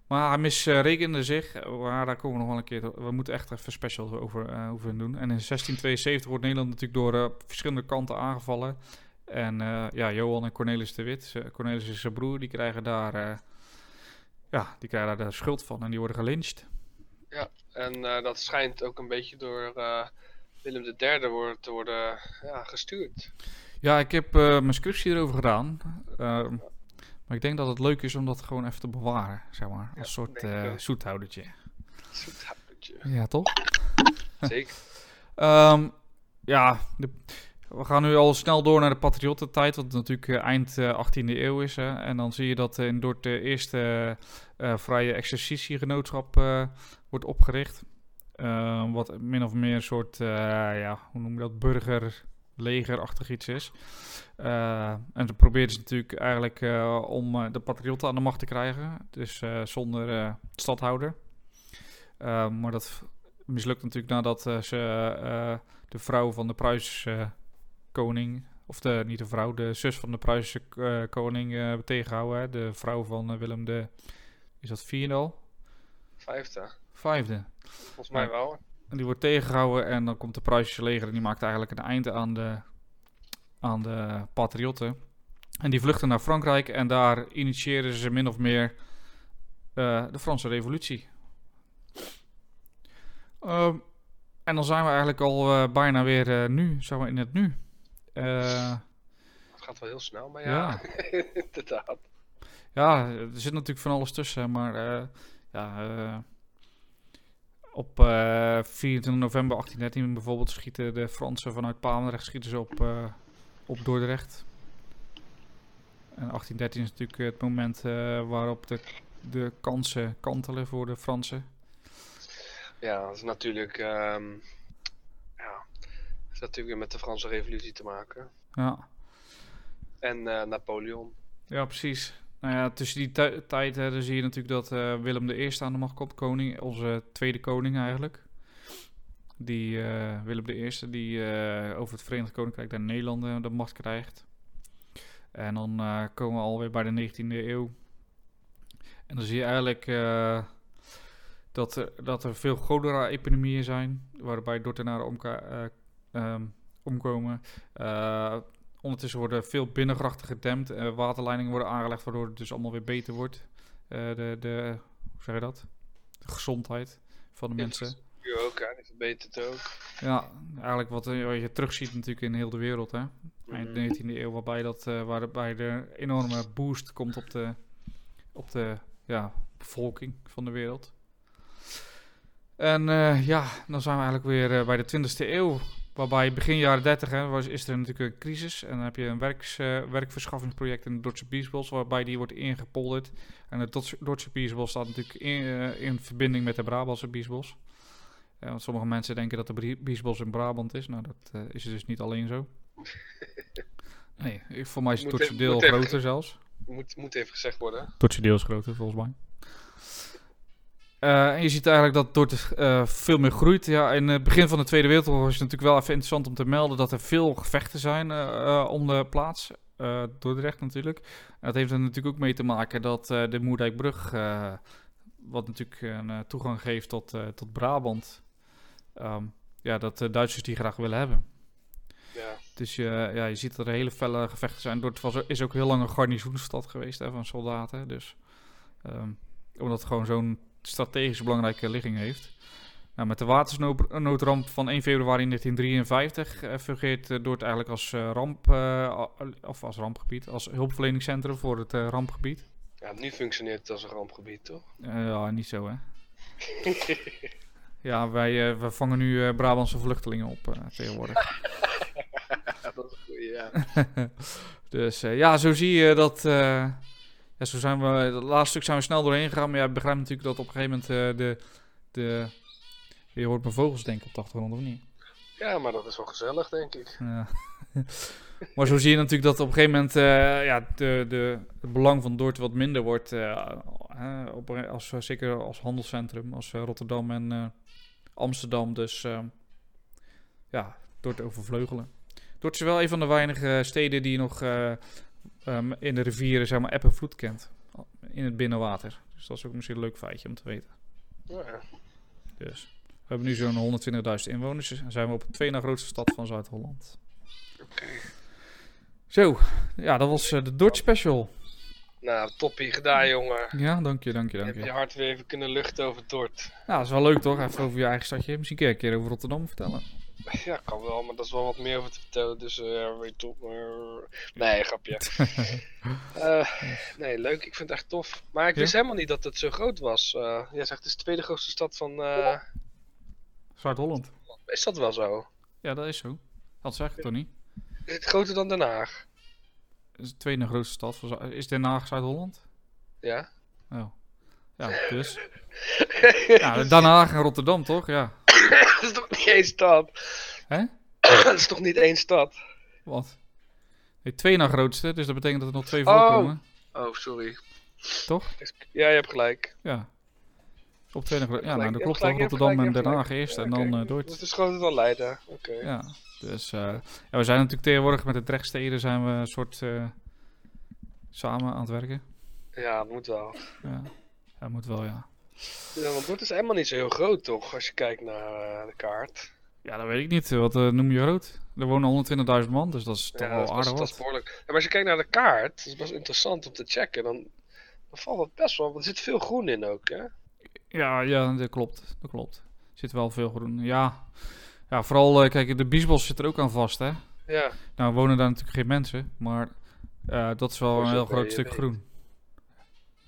Maar hij misrekende zich, maar daar komen we nog wel een keer. We moeten echt even special over, uh, over doen. En in 1672 wordt Nederland natuurlijk door verschillende kanten aangevallen. En ja, Johan en Cornelis de Wit, Cornelis is zijn broer, die krijgen daar, ja, die krijgen daar de schuld van en die worden gelyncht. Ja, en uh, dat schijnt ook een beetje door uh, Willem III worden, te worden ja, gestuurd. Ja, ik heb uh, mijn scriptie erover gedaan. Ehm, maar ik denk dat het leuk is om dat gewoon even te bewaren, zeg maar. Als ja, soort zoethoudertje. Zoethoudertje. Ja, toch? Zeker. um, ja, de, we gaan nu al snel door naar de patriottentijd, wat natuurlijk eind 18e eeuw is. Hè. En dan zie je dat in door de eerste vrije exercitiegenootschap wordt opgericht. Uh, wat min of meer een soort, uh, ja, hoe noem je dat, burgerlegerachtig iets is. Uh, en ze probeerden ze natuurlijk eigenlijk om de patriotten aan de macht te krijgen. Dus zonder stadhouder. maar dat mislukt natuurlijk nadat ze de vrouw van de Pruisische koning, of de, niet de vrouw, de zus van de Pruisische koning hebben tegengehouden. De vrouw van Willem de, is dat vierde al? Vijfde. Vijfde. Volgens mij wel. En die wordt tegengehouden en dan komt de Pruisische leger en die maakt eigenlijk een einde aan de, aan de patriotten. En die vluchten naar Frankrijk en daar initiëren ze min of meer eh, de Franse revolutie. Ehm, en dan zijn we eigenlijk al eh, bijna weer eh, nu, zijn we in het nu. Het gaat wel heel snel, maar ja, inderdaad. Ja, er zit natuurlijk van alles tussen, maar ja, op eh 24 november 1813 bijvoorbeeld schieten de Fransen vanuit Papendrecht schieten ze op, eh, op Dordrecht. En 1813 is natuurlijk het moment eh, waarop de, de kansen kantelen voor de Fransen. Ja, dat is natuurlijk, ehm, ja, dat heeft natuurlijk weer met de Franse revolutie te maken. Ja, En Napoleon. ja precies. Nou ja, tussen die tij- tijd hè, zie je natuurlijk dat eh, Willem I aan de macht komt, koning, onze tweede koning eigenlijk. Die eh, Willem I, die eh, over het Verenigd Koninkrijk der Nederlanden de macht krijgt. En dan eh, komen we alweer bij de 19e eeuw. En dan zie je eigenlijk eh, dat, er, dat er veel cholera-epidemieën zijn, waarbij Dordtenaren omka- eh, ehm, omkomen. Ondertussen worden veel binnengrachten gedempt. eh, waterleidingen worden aangelegd, waardoor het dus allemaal weer beter wordt. Eh, de, de, hoe zeg je dat? De gezondheid van de Ja, mensen. Ook? Die verbetert ook. Ja, eigenlijk wat, eh, wat je terugziet natuurlijk in heel de wereld. Hè? Eind Mhm. 19e eeuw, waarbij, dat, eh, waarbij de enorme boost komt op de, op de ja, bevolking van de wereld. En ja, dan zijn we eigenlijk weer bij de 20e eeuw. Waarbij begin jaren 30 hè, was, is er natuurlijk een crisis. En dan heb je een werks, eh, werkverschaffingsproject in de Dordtse Biesbos, waarbij die wordt ingepolderd. En het Dordtse- Dordtse Biesbos staat natuurlijk in, eh, in verbinding met de Brabantse Biesbos. Ja, want sommige mensen denken dat de Biesbos in Brabant is. Nou, dat eh, is dus niet alleen zo. Nee, ik- voor mij is het even- deel moet even- groter zelfs. Moet, moet even gezegd worden. Dordtse deel is groter, volgens mij. Eh, en je ziet eigenlijk dat Dordrecht eh, veel meer groeit. Ja, in het begin van de Tweede Wereldoorlog is het natuurlijk wel even interessant om te melden dat er veel gevechten zijn eh, om de plaats. Dordrecht natuurlijk. Dat heeft er natuurlijk ook mee te maken dat de Moerdijkbrug, wat natuurlijk een toegang geeft tot, tot Brabant, ehm, ja, dat de Duitsers die graag willen hebben. Ja. Dus je, ja, je ziet dat er hele felle gevechten zijn. Dordrecht was, is ook heel lang een garnizoensstad geweest hè, van soldaten. Dus, ehm, omdat het gewoon zo'n strategisch belangrijke ligging heeft. Nou, met de watersnoodramp van 1 februari 1953 uh, fungeert uh, eigenlijk als uh, ramp, of als rampgebied, als hulpverleningscentrum voor het rampgebied. Ja, nu functioneert het als een rampgebied, toch? ja, niet zo hè. ja, wij, wij vangen nu Brabantse vluchtelingen op tegenwoordig. dat is goed, ja. dus ja, zo zie je dat. Ja, zo zijn we. Het laatste stuk zijn we snel doorheen gegaan. Maar ja, ik begrijp natuurlijk dat op een gegeven moment de. de je hoort mijn vogels denken op de achtergrond, of niet? Ja, maar dat is wel gezellig, denk ik. Ja. maar zo zie je natuurlijk dat op een gegeven moment uh, ja, de, de, het belang van Dordrecht wat minder wordt. Uh, op, als, zeker als handelscentrum, als Rotterdam en Amsterdam. Dus ja, Dordrecht overvleugelen. Dordrecht is wel een van de weinige steden die nog um, in de rivieren, zeg maar, eb en vloed kent. In het binnenwater. Dus dat is ook misschien een leuk feitje om te weten. Ja. Dus. We hebben nu zo'n 120.000 inwoners. En zijn we op de tweede na grootste stad van Zuid-Holland. Oké. Okay. Zo, ja, dat was uh, de Dodge Special. Nou, toppie gedaan, jongen. Ja, dank je, dank je, dank je. Heb je hart weer even kunnen luchten over Dort. Ja, dat is wel leuk toch? Even over je eigen stadje. Misschien kun je een keer over Rotterdam vertellen. Ja, kan wel, maar dat is wel wat meer over te vertellen. Dus uh, weet top. Uh, nee, grapje. uh, nee, leuk. Ik vind het echt tof. Maar ik wist helemaal niet dat het zo groot was. Jij zegt het is de tweede grootste stad van. Zuid-Holland. Is dat wel zo? Ja, dat is zo. Dat zeg ik toch niet? Is het groter dan Den Haag? Is de tweede grootste stad. Van, is Den Haag Zuid-Holland? Ja. Oh. Ja, dus. ja, Den Haag en Rotterdam, toch? Ja. Dat is toch niet één stad? Hè? dat is toch niet één stad? Wat? Nee, twee na grootste, dus dat betekent dat er nog twee voorkomen. Oh, oh sorry. Toch? Ja, je hebt gelijk. Ja. Op twee na grootste. Ja, nou, dat klopt toch. Rotterdam en Den Haag eerst ja, en dan uh, Dordrecht. Het is groter dan Leiden. Oké. Okay. Ja, dus uh, ja, we zijn natuurlijk tegenwoordig met de Drechtsteden zijn we een soort uh, samen aan het werken. Ja, dat moet wel. Ja, dat moet wel, ja. Ja, want het is helemaal niet zo heel groot, toch? Als je kijkt naar uh, de kaart. Ja, dat weet ik niet. Wat eh, noem je groot? Er wonen 120.000 man, dus dat is toch Ja, wel best- aardig dat is wat. behoorlijk. Ja, maar als je kijkt naar de kaart, dat is best interessant om te checken. Dan, dan valt het best wel. Want er zit veel groen in ook. Hè? Ja, ja, dat klopt. Dat klopt. Er zit wel veel groen. Ja, ja vooral, eh, kijk, de Biesbos zit er ook aan vast, hè. Ja, Nou wonen daar natuurlijk geen mensen, maar eh, dat is wel een heel groot stuk weet. groen.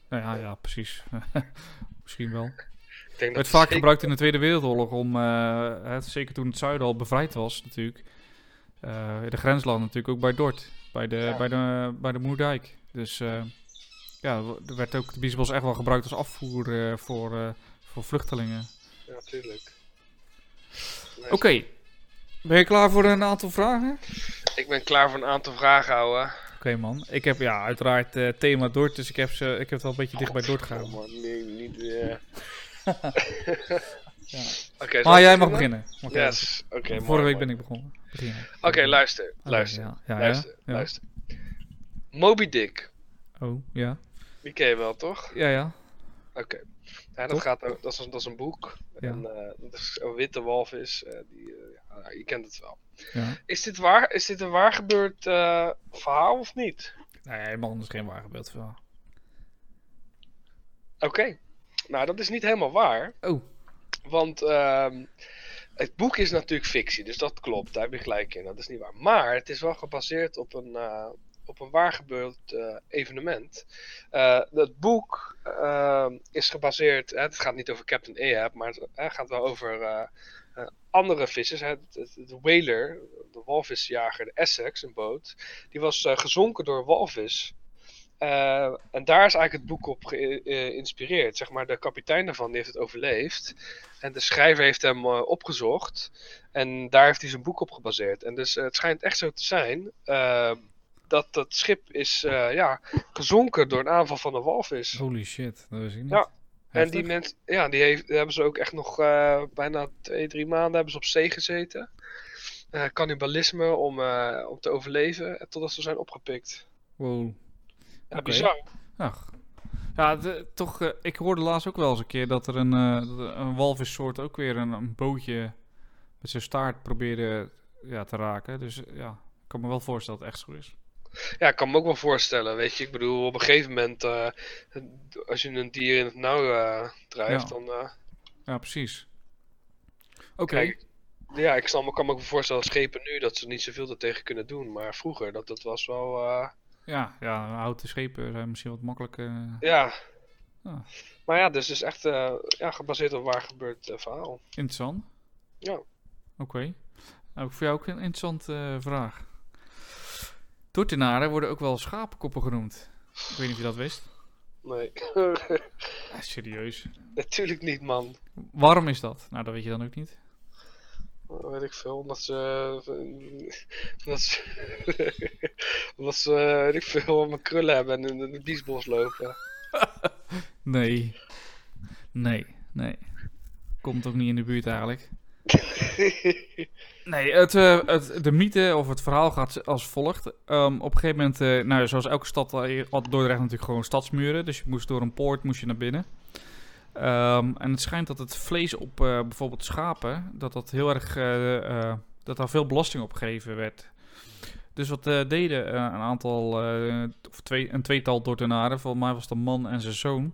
Nou ja, ja, precies. Misschien wel. ik denk dat werd vaak zeker- gebruikt in de Tweede Wereldoorlog om, eh, het, zeker toen het zuiden al bevrijd was natuurlijk. Eh, de grensland natuurlijk ook bij Dort, bij de, Ja. bij de, bij de Moerdijk. Dus eh, ja, er werd ook de Biesbos echt wel gebruikt als afvoer voor, voor vluchtelingen. Ja, tuurlijk. Nee, Oké, ben je klaar voor een aantal vragen? Ik ben klaar voor een aantal vragen, ouwe. Oké man, ik heb ja uiteraard eh, thema Dort, dus ik heb, ze, ik heb het wel een beetje dicht bij Dort gehouden. Oh, man, nee, niet. eh. Ja. Oké, zal Maar ik jij mag beginnen. Mag Yes, oké. mooi, Vorige week mooi. ben ik begonnen. Beginnen. Oké, luister, luister, ja, ja, ja, luister, ja. luister. Moby Dick, Oh, ja. die ken je wel, toch? Ja, ja. Oké. Ja, dat, gaat, dat, is, een- dat is een boek. Ja. En, eh, dat is een witte walvis. eh, die, eh, ja, je kent het wel. ja. Is dit, waar, is dit een waar gebeurd eh, verhaal of niet? Nee, man, dat is geen waar gebeeld verhaal. Oké. Nou, dat is niet helemaal waar. Oh, Want ehm, het boek is natuurlijk fictie, dus dat klopt. Daar heb je gelijk in. Dat is niet waar. Maar het is wel gebaseerd op een, op een waar gebeurd eh, evenement. Eh het boek ehm, is gebaseerd. Hè, het gaat niet over Captain Ahab, maar het eh, gaat wel over eh, eh, andere vissers. Hè. De, de, whaler, de walvisjager, de Essex, een boot. Die was eh, gezonken door walvis. Eh, en daar is eigenlijk het boek op geïnspireerd. Zeg maar, de kapitein daarvan die heeft het overleefd. En de schrijver heeft hem eh, opgezocht. En daar heeft hij zijn boek op gebaseerd. En dus eh, het schijnt echt zo te zijn. Dat dat schip is eh, ja, gezonken door een aanval van een walvis. holy shit. Dat wist ik niet. Ja, En die mensen, ja, die heeft, die hebben ze ook echt nog eh, bijna twee, drie maanden hebben ze op zee gezeten. Eh cannibalisme om, om te overleven. Totdat ze zijn opgepikt. Wow. Ja, bizar. Ach. Ja, de- toch, ik hoorde laatst ook wel eens een keer dat er een, een walvissoort ook weer een, een bootje met zijn staart probeerde ja, te raken. Dus ja, ik kan me wel voorstellen dat het echt zo is. Ja, ik kan me ook wel voorstellen, weet je. Ik bedoel, op een gegeven moment, eh, als je een dier in het nauw eh, drijft, Ja. dan... eh, Ja, precies. Oké. Ja, ik snap, kan me ook wel voorstellen, schepen nu, dat ze niet zoveel er tegen kunnen doen. Maar vroeger, dat, dat was wel... Ja, ja, houten schepen zijn misschien wat makkelijker. ja. Maar ja, dus het is echt eh, ja, gebaseerd op waar gebeurd eh, verhaal. interessant. Ja. Oké. Nou, voor jou ook een interessante vraag. Dortenaren worden ook wel schapenkoppen genoemd. Ik weet niet of je dat wist. Nee, serieus. natuurlijk niet, man. Waarom is dat? Nou, dat weet je dan ook niet. Dat weet ik veel, omdat ze... Omdat ze... omdat ze, weet ik veel, mijn krullen hebben en in de biesbos lopen. Nee. Nee, nee. Komt ook niet in de buurt eigenlijk. Nee, het, eh, het, de mythe of het verhaal gaat als volgt. Ehm, op een gegeven moment, eh, nou, zoals elke stad, eh, had Dordrecht natuurlijk gewoon stadsmuren. Dus je moest door een poort moest je naar binnen. Ehm, en het schijnt dat het vlees op eh, bijvoorbeeld schapen, dat dat heel erg, dat daar veel belasting op gegeven werd. Dus wat deden een aantal, of twee, een tweetal Dordtenaren, volgens mij was een man en zijn zoon.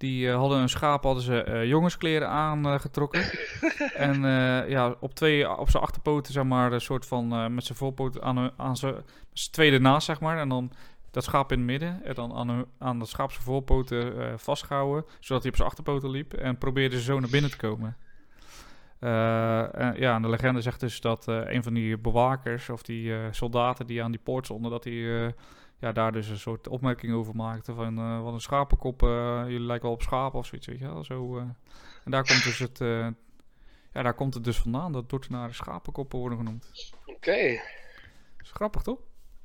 Die eh, hadden een schaap, hadden ze eh, jongenskleren aangetrokken. en eh, ja, op, twee, op zijn achterpoten, zeg maar, een soort van met zijn voorpoten aan, aan zijn, tweede naast, zeg maar. En dan dat schaap in het midden. En dan aan, aan dat schaap zijn voorpoten vastgehouden, zodat hij op zijn achterpoten liep. En probeerde ze zo naar binnen te komen. En, ja, en de legende zegt dus dat een van die bewakers of die soldaten die aan die poort stonden, dat hij ja, daar dus een soort opmerking over maakte van eh, wat een schapenkop, eh, jullie lijken wel op schapen of zoiets, weet je wel. Zo, eh. en daar komt dus het, ja, daar komt het dus vandaan dat Dordtenaren schapenkoppen worden genoemd. Oké. is grappig toch?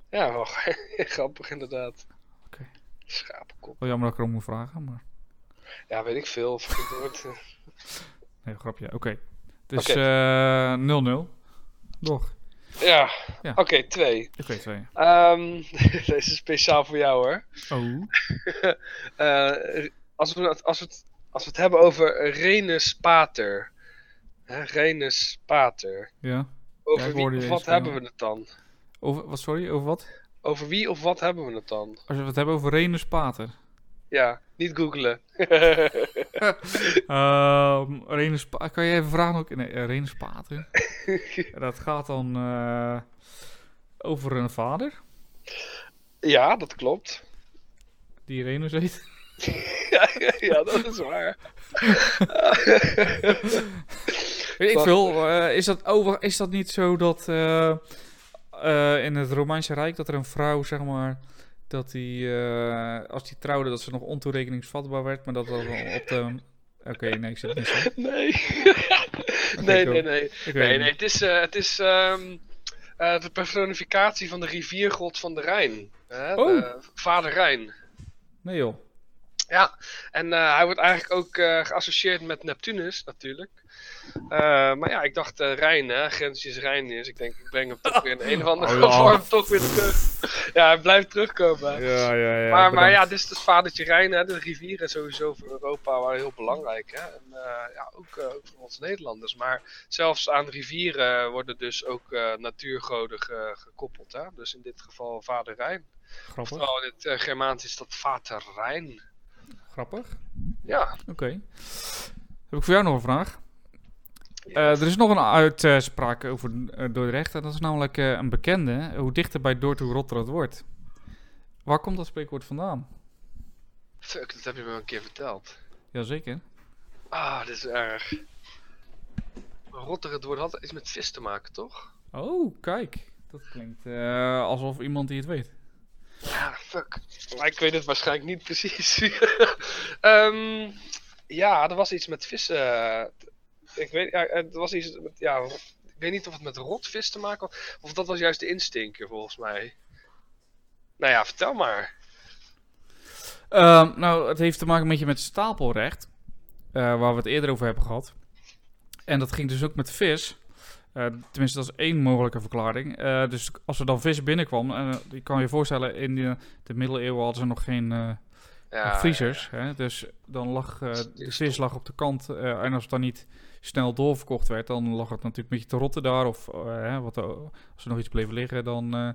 Ja, wel grappig inderdaad. Oké. Schapenkop. Wel jammer dat ik erom moet vragen, maar Ja, weet ik veel. Het nee, grapje. Oké. Dus Oké. eh 0-0. Nog. Ja, Ja. oké, twee. Weet twee. Ehm, deze is speciaal voor jou hoor. Oh. Eh, als, we, het- als, we het, als we het hebben over Renus Pater. Hè, Renus Pater. Ja. Over wie of wat hebben we het dan? Over, wat, sorry, over wat? Over wie of wat hebben we het dan? Als we het hebben over Renus Pater. Ja, niet googlen. Ehm Renus Pa- kan je even vragen ook? Nee, eh, Renus Pater. dat gaat dan eh, over een vader ja, dat klopt. die Renus heet. ja, ja, dat is waar. Ik veel. eh, is, dat over, is dat niet zo dat in het Romeinse Rijk dat er een vrouw, zeg maar, dat die, eh, als die trouwde, dat ze nog ontoerekeningsvatbaar werd, maar dat dat op de... Oké, nee, ik zit niet zo. Nee. Nee, nee, nee. Nee, het nee, het is, eh, het is ehm, eh, de personificatie van de riviergod van de Rijn. Hè? Oh. de Vader Rijn. Nee joh. Ja, en eh, hij wordt eigenlijk ook eh, geassocieerd met Neptunus natuurlijk. Eh, maar ja, ik dacht eh Rijn, hè, grensjes Rijn is. Ik denk, ik breng hem toch weer in een of andere Oh, vorm toch weer terug. ja, hij blijft terugkomen. Ja, ja, ja. maar, maar ja, dit is het vadertje Rijn, hè, de rivieren sowieso voor Europa waren heel belangrijk. Hè? En, eh, ja, ook, ook voor ons Nederlanders. Maar zelfs aan rivieren worden dus ook natuurgoden ge- gekoppeld. Hè? Dus in dit geval vader Rijn. Grappig. Vooral in het eh, Germaans is dat vater Rijn. Grappig. Ja, Oké. Heb ik voor jou nog een vraag? Eh, er is nog een uitspraak over Dordrecht. En dat is namelijk eh, een bekende. Hoe dichter bij Dordt hoe rotter het wordt. Waar komt dat spreekwoord vandaan? fuck, dat heb je me een keer verteld. Jazeker. Ah, dit is erg. Rotter, het woord had iets met vis te maken, toch? Oh, kijk. Dat klinkt alsof iemand die het weet. Ja, fuck. Maar ik weet het waarschijnlijk niet precies. Ehm, ja, er was iets met vissen. Ik weet, ja, het was iets met, ja, ik weet niet of het met rotvis te maken had, of dat was juist de instinker volgens mij. Nou ja, vertel maar. Ehm, nou, het heeft te maken een beetje met stapelrecht. eh, waar we het eerder over hebben gehad. En dat ging dus ook met vis. Eh, tenminste, dat is één mogelijke verklaring. Eh, dus als er dan vis binnenkwam, en je kan je voorstellen, in de, de middeleeuwen hadden ze nog geen Ja, vriezers. Hè? Dus dan lag is- de is vis lag op de kant. en als het dan niet snel doorverkocht werd, dan lag het natuurlijk een beetje te rotten daar. Of eh, hè, wat, er- als er nog iets bleef liggen, dan, eh,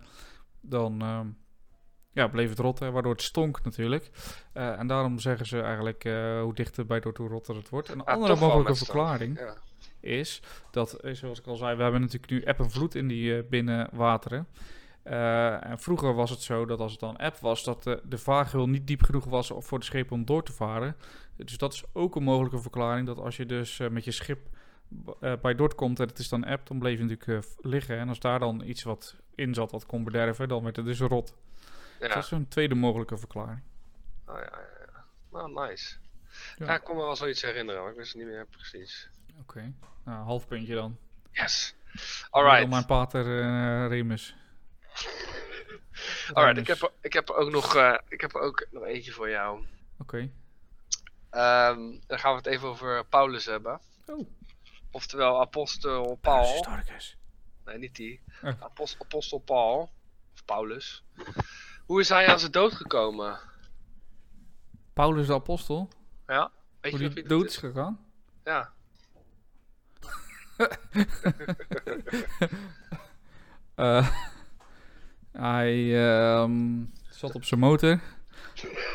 dan ehm, ja, bleef het rotten, waardoor het stonk natuurlijk. Eh, en daarom zeggen ze eigenlijk eh, hoe dichter bij door hoe rotter het wordt. Een Ja, andere mogelijke verklaring Ja. is dat, eh, zoals ik al zei, we hebben natuurlijk nu eb en vloed in die eh, binnenwateren. Eh, en vroeger was het zo dat als het dan eb was, dat de, de vaargeul niet diep genoeg was voor de schepen om door te varen. Dus dat is ook een mogelijke verklaring, dat als je dus eh, met je schip eh, bij Dort komt en het is dan eb, dan bleef je natuurlijk eh, liggen. En als daar dan iets wat in zat wat kon bederven, dan werd het dus rot. Dus dat is een tweede mogelijke verklaring. Oh, ja, ja, ja. Nou, nice. Ja. Ja. ik kon me wel zoiets herinneren, maar ik wist het niet meer precies. Oké, nou, half puntje dan. Yes. Alright. mijn pater Remus. Alright, ik heb, ik heb ook nog, ik heb ook nog eentje voor jou. Oké. Ehm, dan gaan we het even over Paulus hebben. Oh. Oftewel apostel Paul. Nee, niet die. Oh. Apos- apostel Paul. Of Paulus. Hoe is hij aan zijn dood gekomen? Paulus de apostel, Ja? Weet hoe je die dat dood is gegaan? Ja. Eh, hij ehm, zat op zijn motor.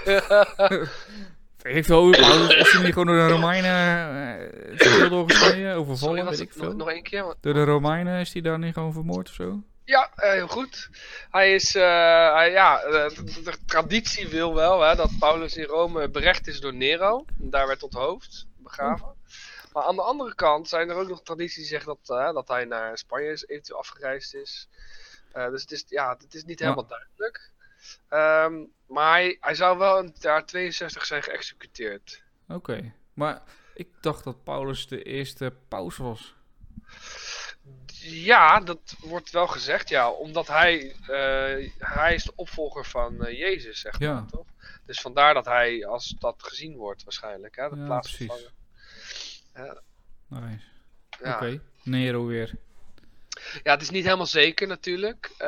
hoe Paulus is hij niet gewoon door de Romeinen uh, keel doorgesneden, overvallen, Sorry, weet ik nog, veel. nog één keer? Want- Door de Romeinen is hij daar niet gewoon vermoord of zo? Ja, eh, heel goed. Hij is, eh, hij, ja, eh, de, de traditie wil wel hè, dat Paulus in Rome berecht is door Nero. En daar werd tot hoofd begraven. Maar aan de andere kant zijn er ook nog tradities die zeggen dat, eh, dat hij naar Spanje is, eventueel afgereisd is. Eh, dus het is, ja, het is niet Ja. helemaal duidelijk. Ehm, maar hij, hij zou wel in het jaar 62 zijn geëxecuteerd. Oké, maar ik dacht dat Paulus de eerste paus was. Ja, dat wordt wel gezegd, ja. Omdat hij, eh, hij is de opvolger van eh, Jezus, zeg maar, Ja. toch? Dus vandaar dat hij als dat gezien wordt waarschijnlijk, hè? De Ja, plaatsvervanger. Nice. Ja. Oké, Nero weer. Ja, het is niet helemaal zeker natuurlijk. Eh,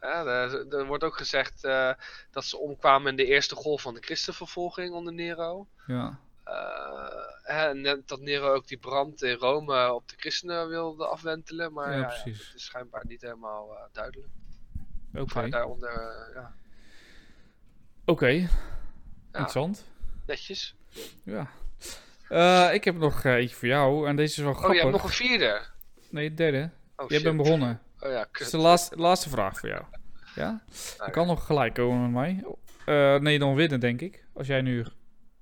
ja, er, er wordt ook gezegd eh, dat ze omkwamen in de eerste golf van de christenvervolging onder Nero. Ja. Eh, En dat Nero ook die brand in Rome op de christenen wilde afwentelen. Maar Ja, ja, ja, precies. het is schijnbaar niet helemaal duidelijk. Oké. Hij daaronder, ja, Oké. Interessant. netjes. Ja. Ik heb nog eh, eentje voor jou. En deze is wel Oh, grappig. je hebt nog een vierde. Nee, de derde. Oh, shit. bent begonnen. Oh ja, Dat is de laatste, laatste vraag voor jou. Ja? Je Oké. kan nog gelijk komen met mij. Eh, nee, dan winnen, denk ik. Als jij nu...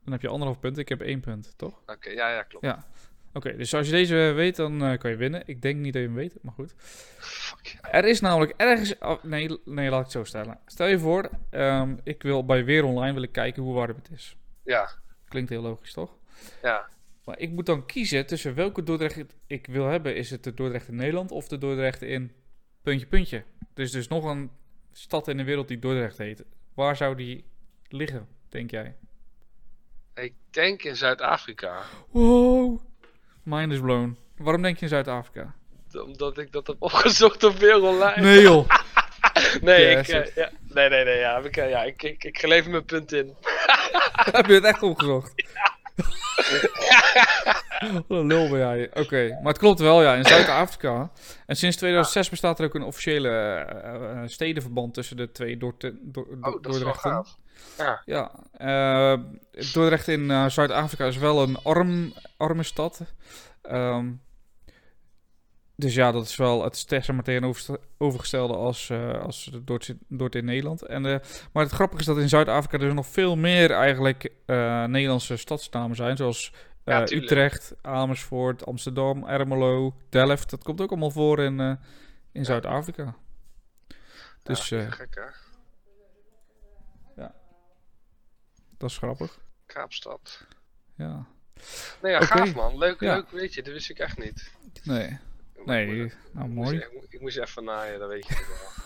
Dan heb je anderhalf punt. Ik heb één punt, toch? Oké, ja, ja, klopt. Ja. Oké, dus als je deze weet, dan eh, kan je winnen. Ik denk niet dat je hem weet, maar goed. Fuck. Er is namelijk ergens... oh, nee, nee, laat ik het zo stellen. Stel je voor, ehm, ik wil bij Weer Online wil ik kijken hoe warm het is. Ja, Klinkt heel logisch, toch? ja. Maar ik moet dan kiezen tussen welke Dordrecht ik wil hebben. Is het de Dordrecht in Nederland of de Dordrecht in puntje puntje? Dus dus nog een stad in de wereld die Dordrecht heet. Waar zou die liggen, denk jij? Ik denk in Zuid-Afrika. Wow, mind is blown. Waarom denk je in Zuid-Afrika? Omdat ik dat heb opgezocht op Weer Online. Nee joh. Nee, Ja, ik, eh, ja, nee, nee, nee, ja, ik, ja, ik, ik, mijn punt in. Heb je het echt opgezocht? Wat een lul ben jij. Oké, maar het klopt wel, ja. In Zuid-Afrika. En sinds 2006 bestaat er ook een officiële eh, eh, stedenverband tussen de twee Dor- Oh, dat Dordrechten. Ja, Ja, eh, Dordrecht in Zuid-Afrika is wel een arm, arme stad. Ehm, dus ja, dat is wel het zeg maar tegenovergestelde als, eh als Dordrecht, Dordrecht in Nederland. En, maar het grappige is dat in Zuid-Afrika er nog veel meer eigenlijk Nederlandse stadsnamen zijn. Zoals Ja, tuurlijk. Utrecht, Amersfoort, Amsterdam, Ermelo, Delft. Dat komt ook allemaal voor in, eh, in Zuid-Afrika. Dus ja, eh, gek hè. dat is grappig. Kaapstad. Ja. Nee, ja, gaaf man. Leuk, Ja. leuk, weet je, dat wist ik echt niet. Nee. Nee, nou mooi. Ik, moest- ik moest even naaien, dat weet je wel.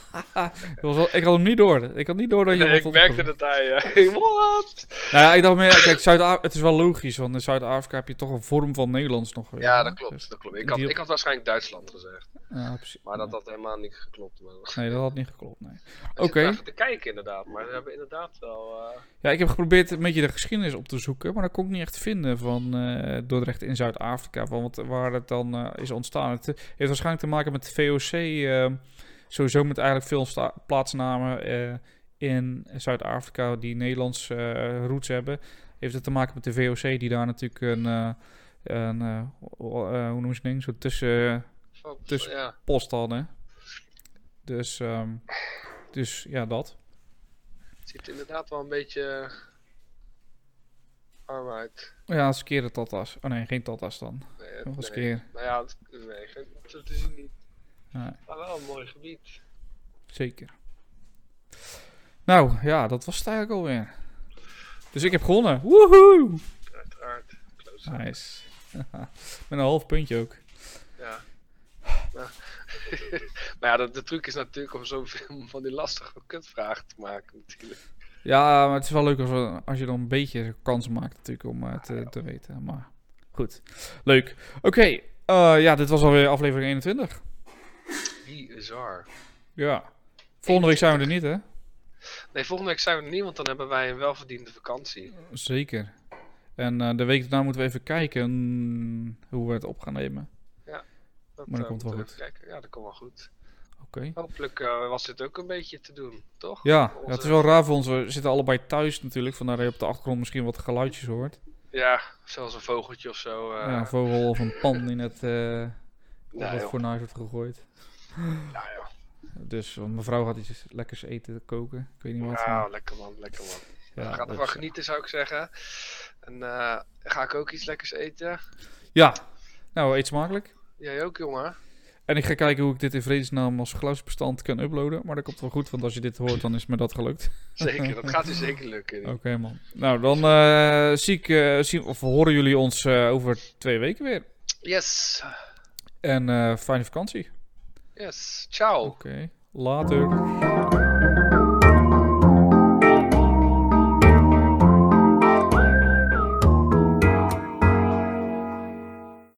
Ik, was wel- ik had hem niet door. Ik had niet door dat je Nee, ik merkte dat hij... Wat? Nou ja, ik dacht meer, kijk, Zuid het is wel logisch, want in Zuid-Afrika heb je toch een vorm van Nederlands nog. Ja, dat klopt, Dus- dat klopt. Ik had, ik had waarschijnlijk Duitsland gezegd. ja, precies. Maar dat had helemaal niet geklopt. Maar... Nee, dat had niet geklopt, nee. Ik Oké. even te kijken inderdaad, maar we hebben inderdaad wel... eh, Ja, ik heb geprobeerd een beetje de geschiedenis op te zoeken, maar dat kon ik niet echt vinden van eh, Dordrecht in Zuid-Afrika, van wat, waar het dan eh, is ontstaan. Het heeft waarschijnlijk te maken met de VOC, sowieso met eigenlijk veel plaatsnamen eh, in Zuid-Afrika die Nederlands eh, roots hebben. Heeft het te maken met de VOC die daar natuurlijk een, eh, een hoe noem je het ding, zo tussen van- Dus- ja. post hadden. Dus, ehm, dus ja, dat. Het ziet er inderdaad wel een beetje arm uit. Ja, skeren tatas. Oh nee, geen tatas dan. Nee, Nog eens nee. keer. Nou ja, het- nee, geen- te zien niet. Nee. Maar wel een mooi gebied. Zeker. Nou, ja, dat was het eigenlijk alweer. Dus ik heb gewonnen. Woehoe! Uiteraard. Close. Nice. Met een half puntje ook. Ja. Maar, maar ja, de, de truc is natuurlijk om zoveel van die lastige kutvragen te maken natuurlijk. Ja, maar het is wel leuk als, we- als je dan een beetje kans maakt natuurlijk om eh, te, te weten. Maar goed. Leuk. Oké. eh, ja, dit was alweer aflevering 21. Bizar. Ja. Volgende week zijn we er niet, hè? Nee, volgende week zijn we er niet, want dan hebben wij een welverdiende vakantie. Zeker. En eh, de week daarna moeten we even kijken mm, hoe we het op gaan nemen. Dat, Maar dat eh, komt wel goed. Ja, dat komt wel goed. Oké. Hopelijk eh, was dit ook een beetje te doen, toch? Ja, ja, het is wel raar voor ons. We zitten allebei thuis natuurlijk. Vandaar dat je op de achtergrond misschien wat geluidjes hoort. Ja, zoals een vogeltje of zo. ja, een vogel of een pan die net nou, het joh. fornuis wordt gegooid. Nou, joh. Dus want mijn vrouw gaat iets lekkers eten koken. Ik weet niet wat. Nou, maar- lekker man, lekker man. ja, Ga ervan genieten, zou ik zeggen. En eh, ga ik ook iets lekkers eten? Ja, nou, eet smakelijk. Jij ook, jongen? En ik ga kijken hoe ik dit in vredesnaam als geluidsbestand kan uploaden. Maar dat komt wel goed, want als je dit hoort, dan is me dat gelukt. Zeker, dat gaat u zeker lukken. Oké, man. Nou, dan eh, zie ik, eh, zien, of horen jullie ons over twee weken weer. Yes, En eh, fijne vakantie. yes. Ciao. Oké, later.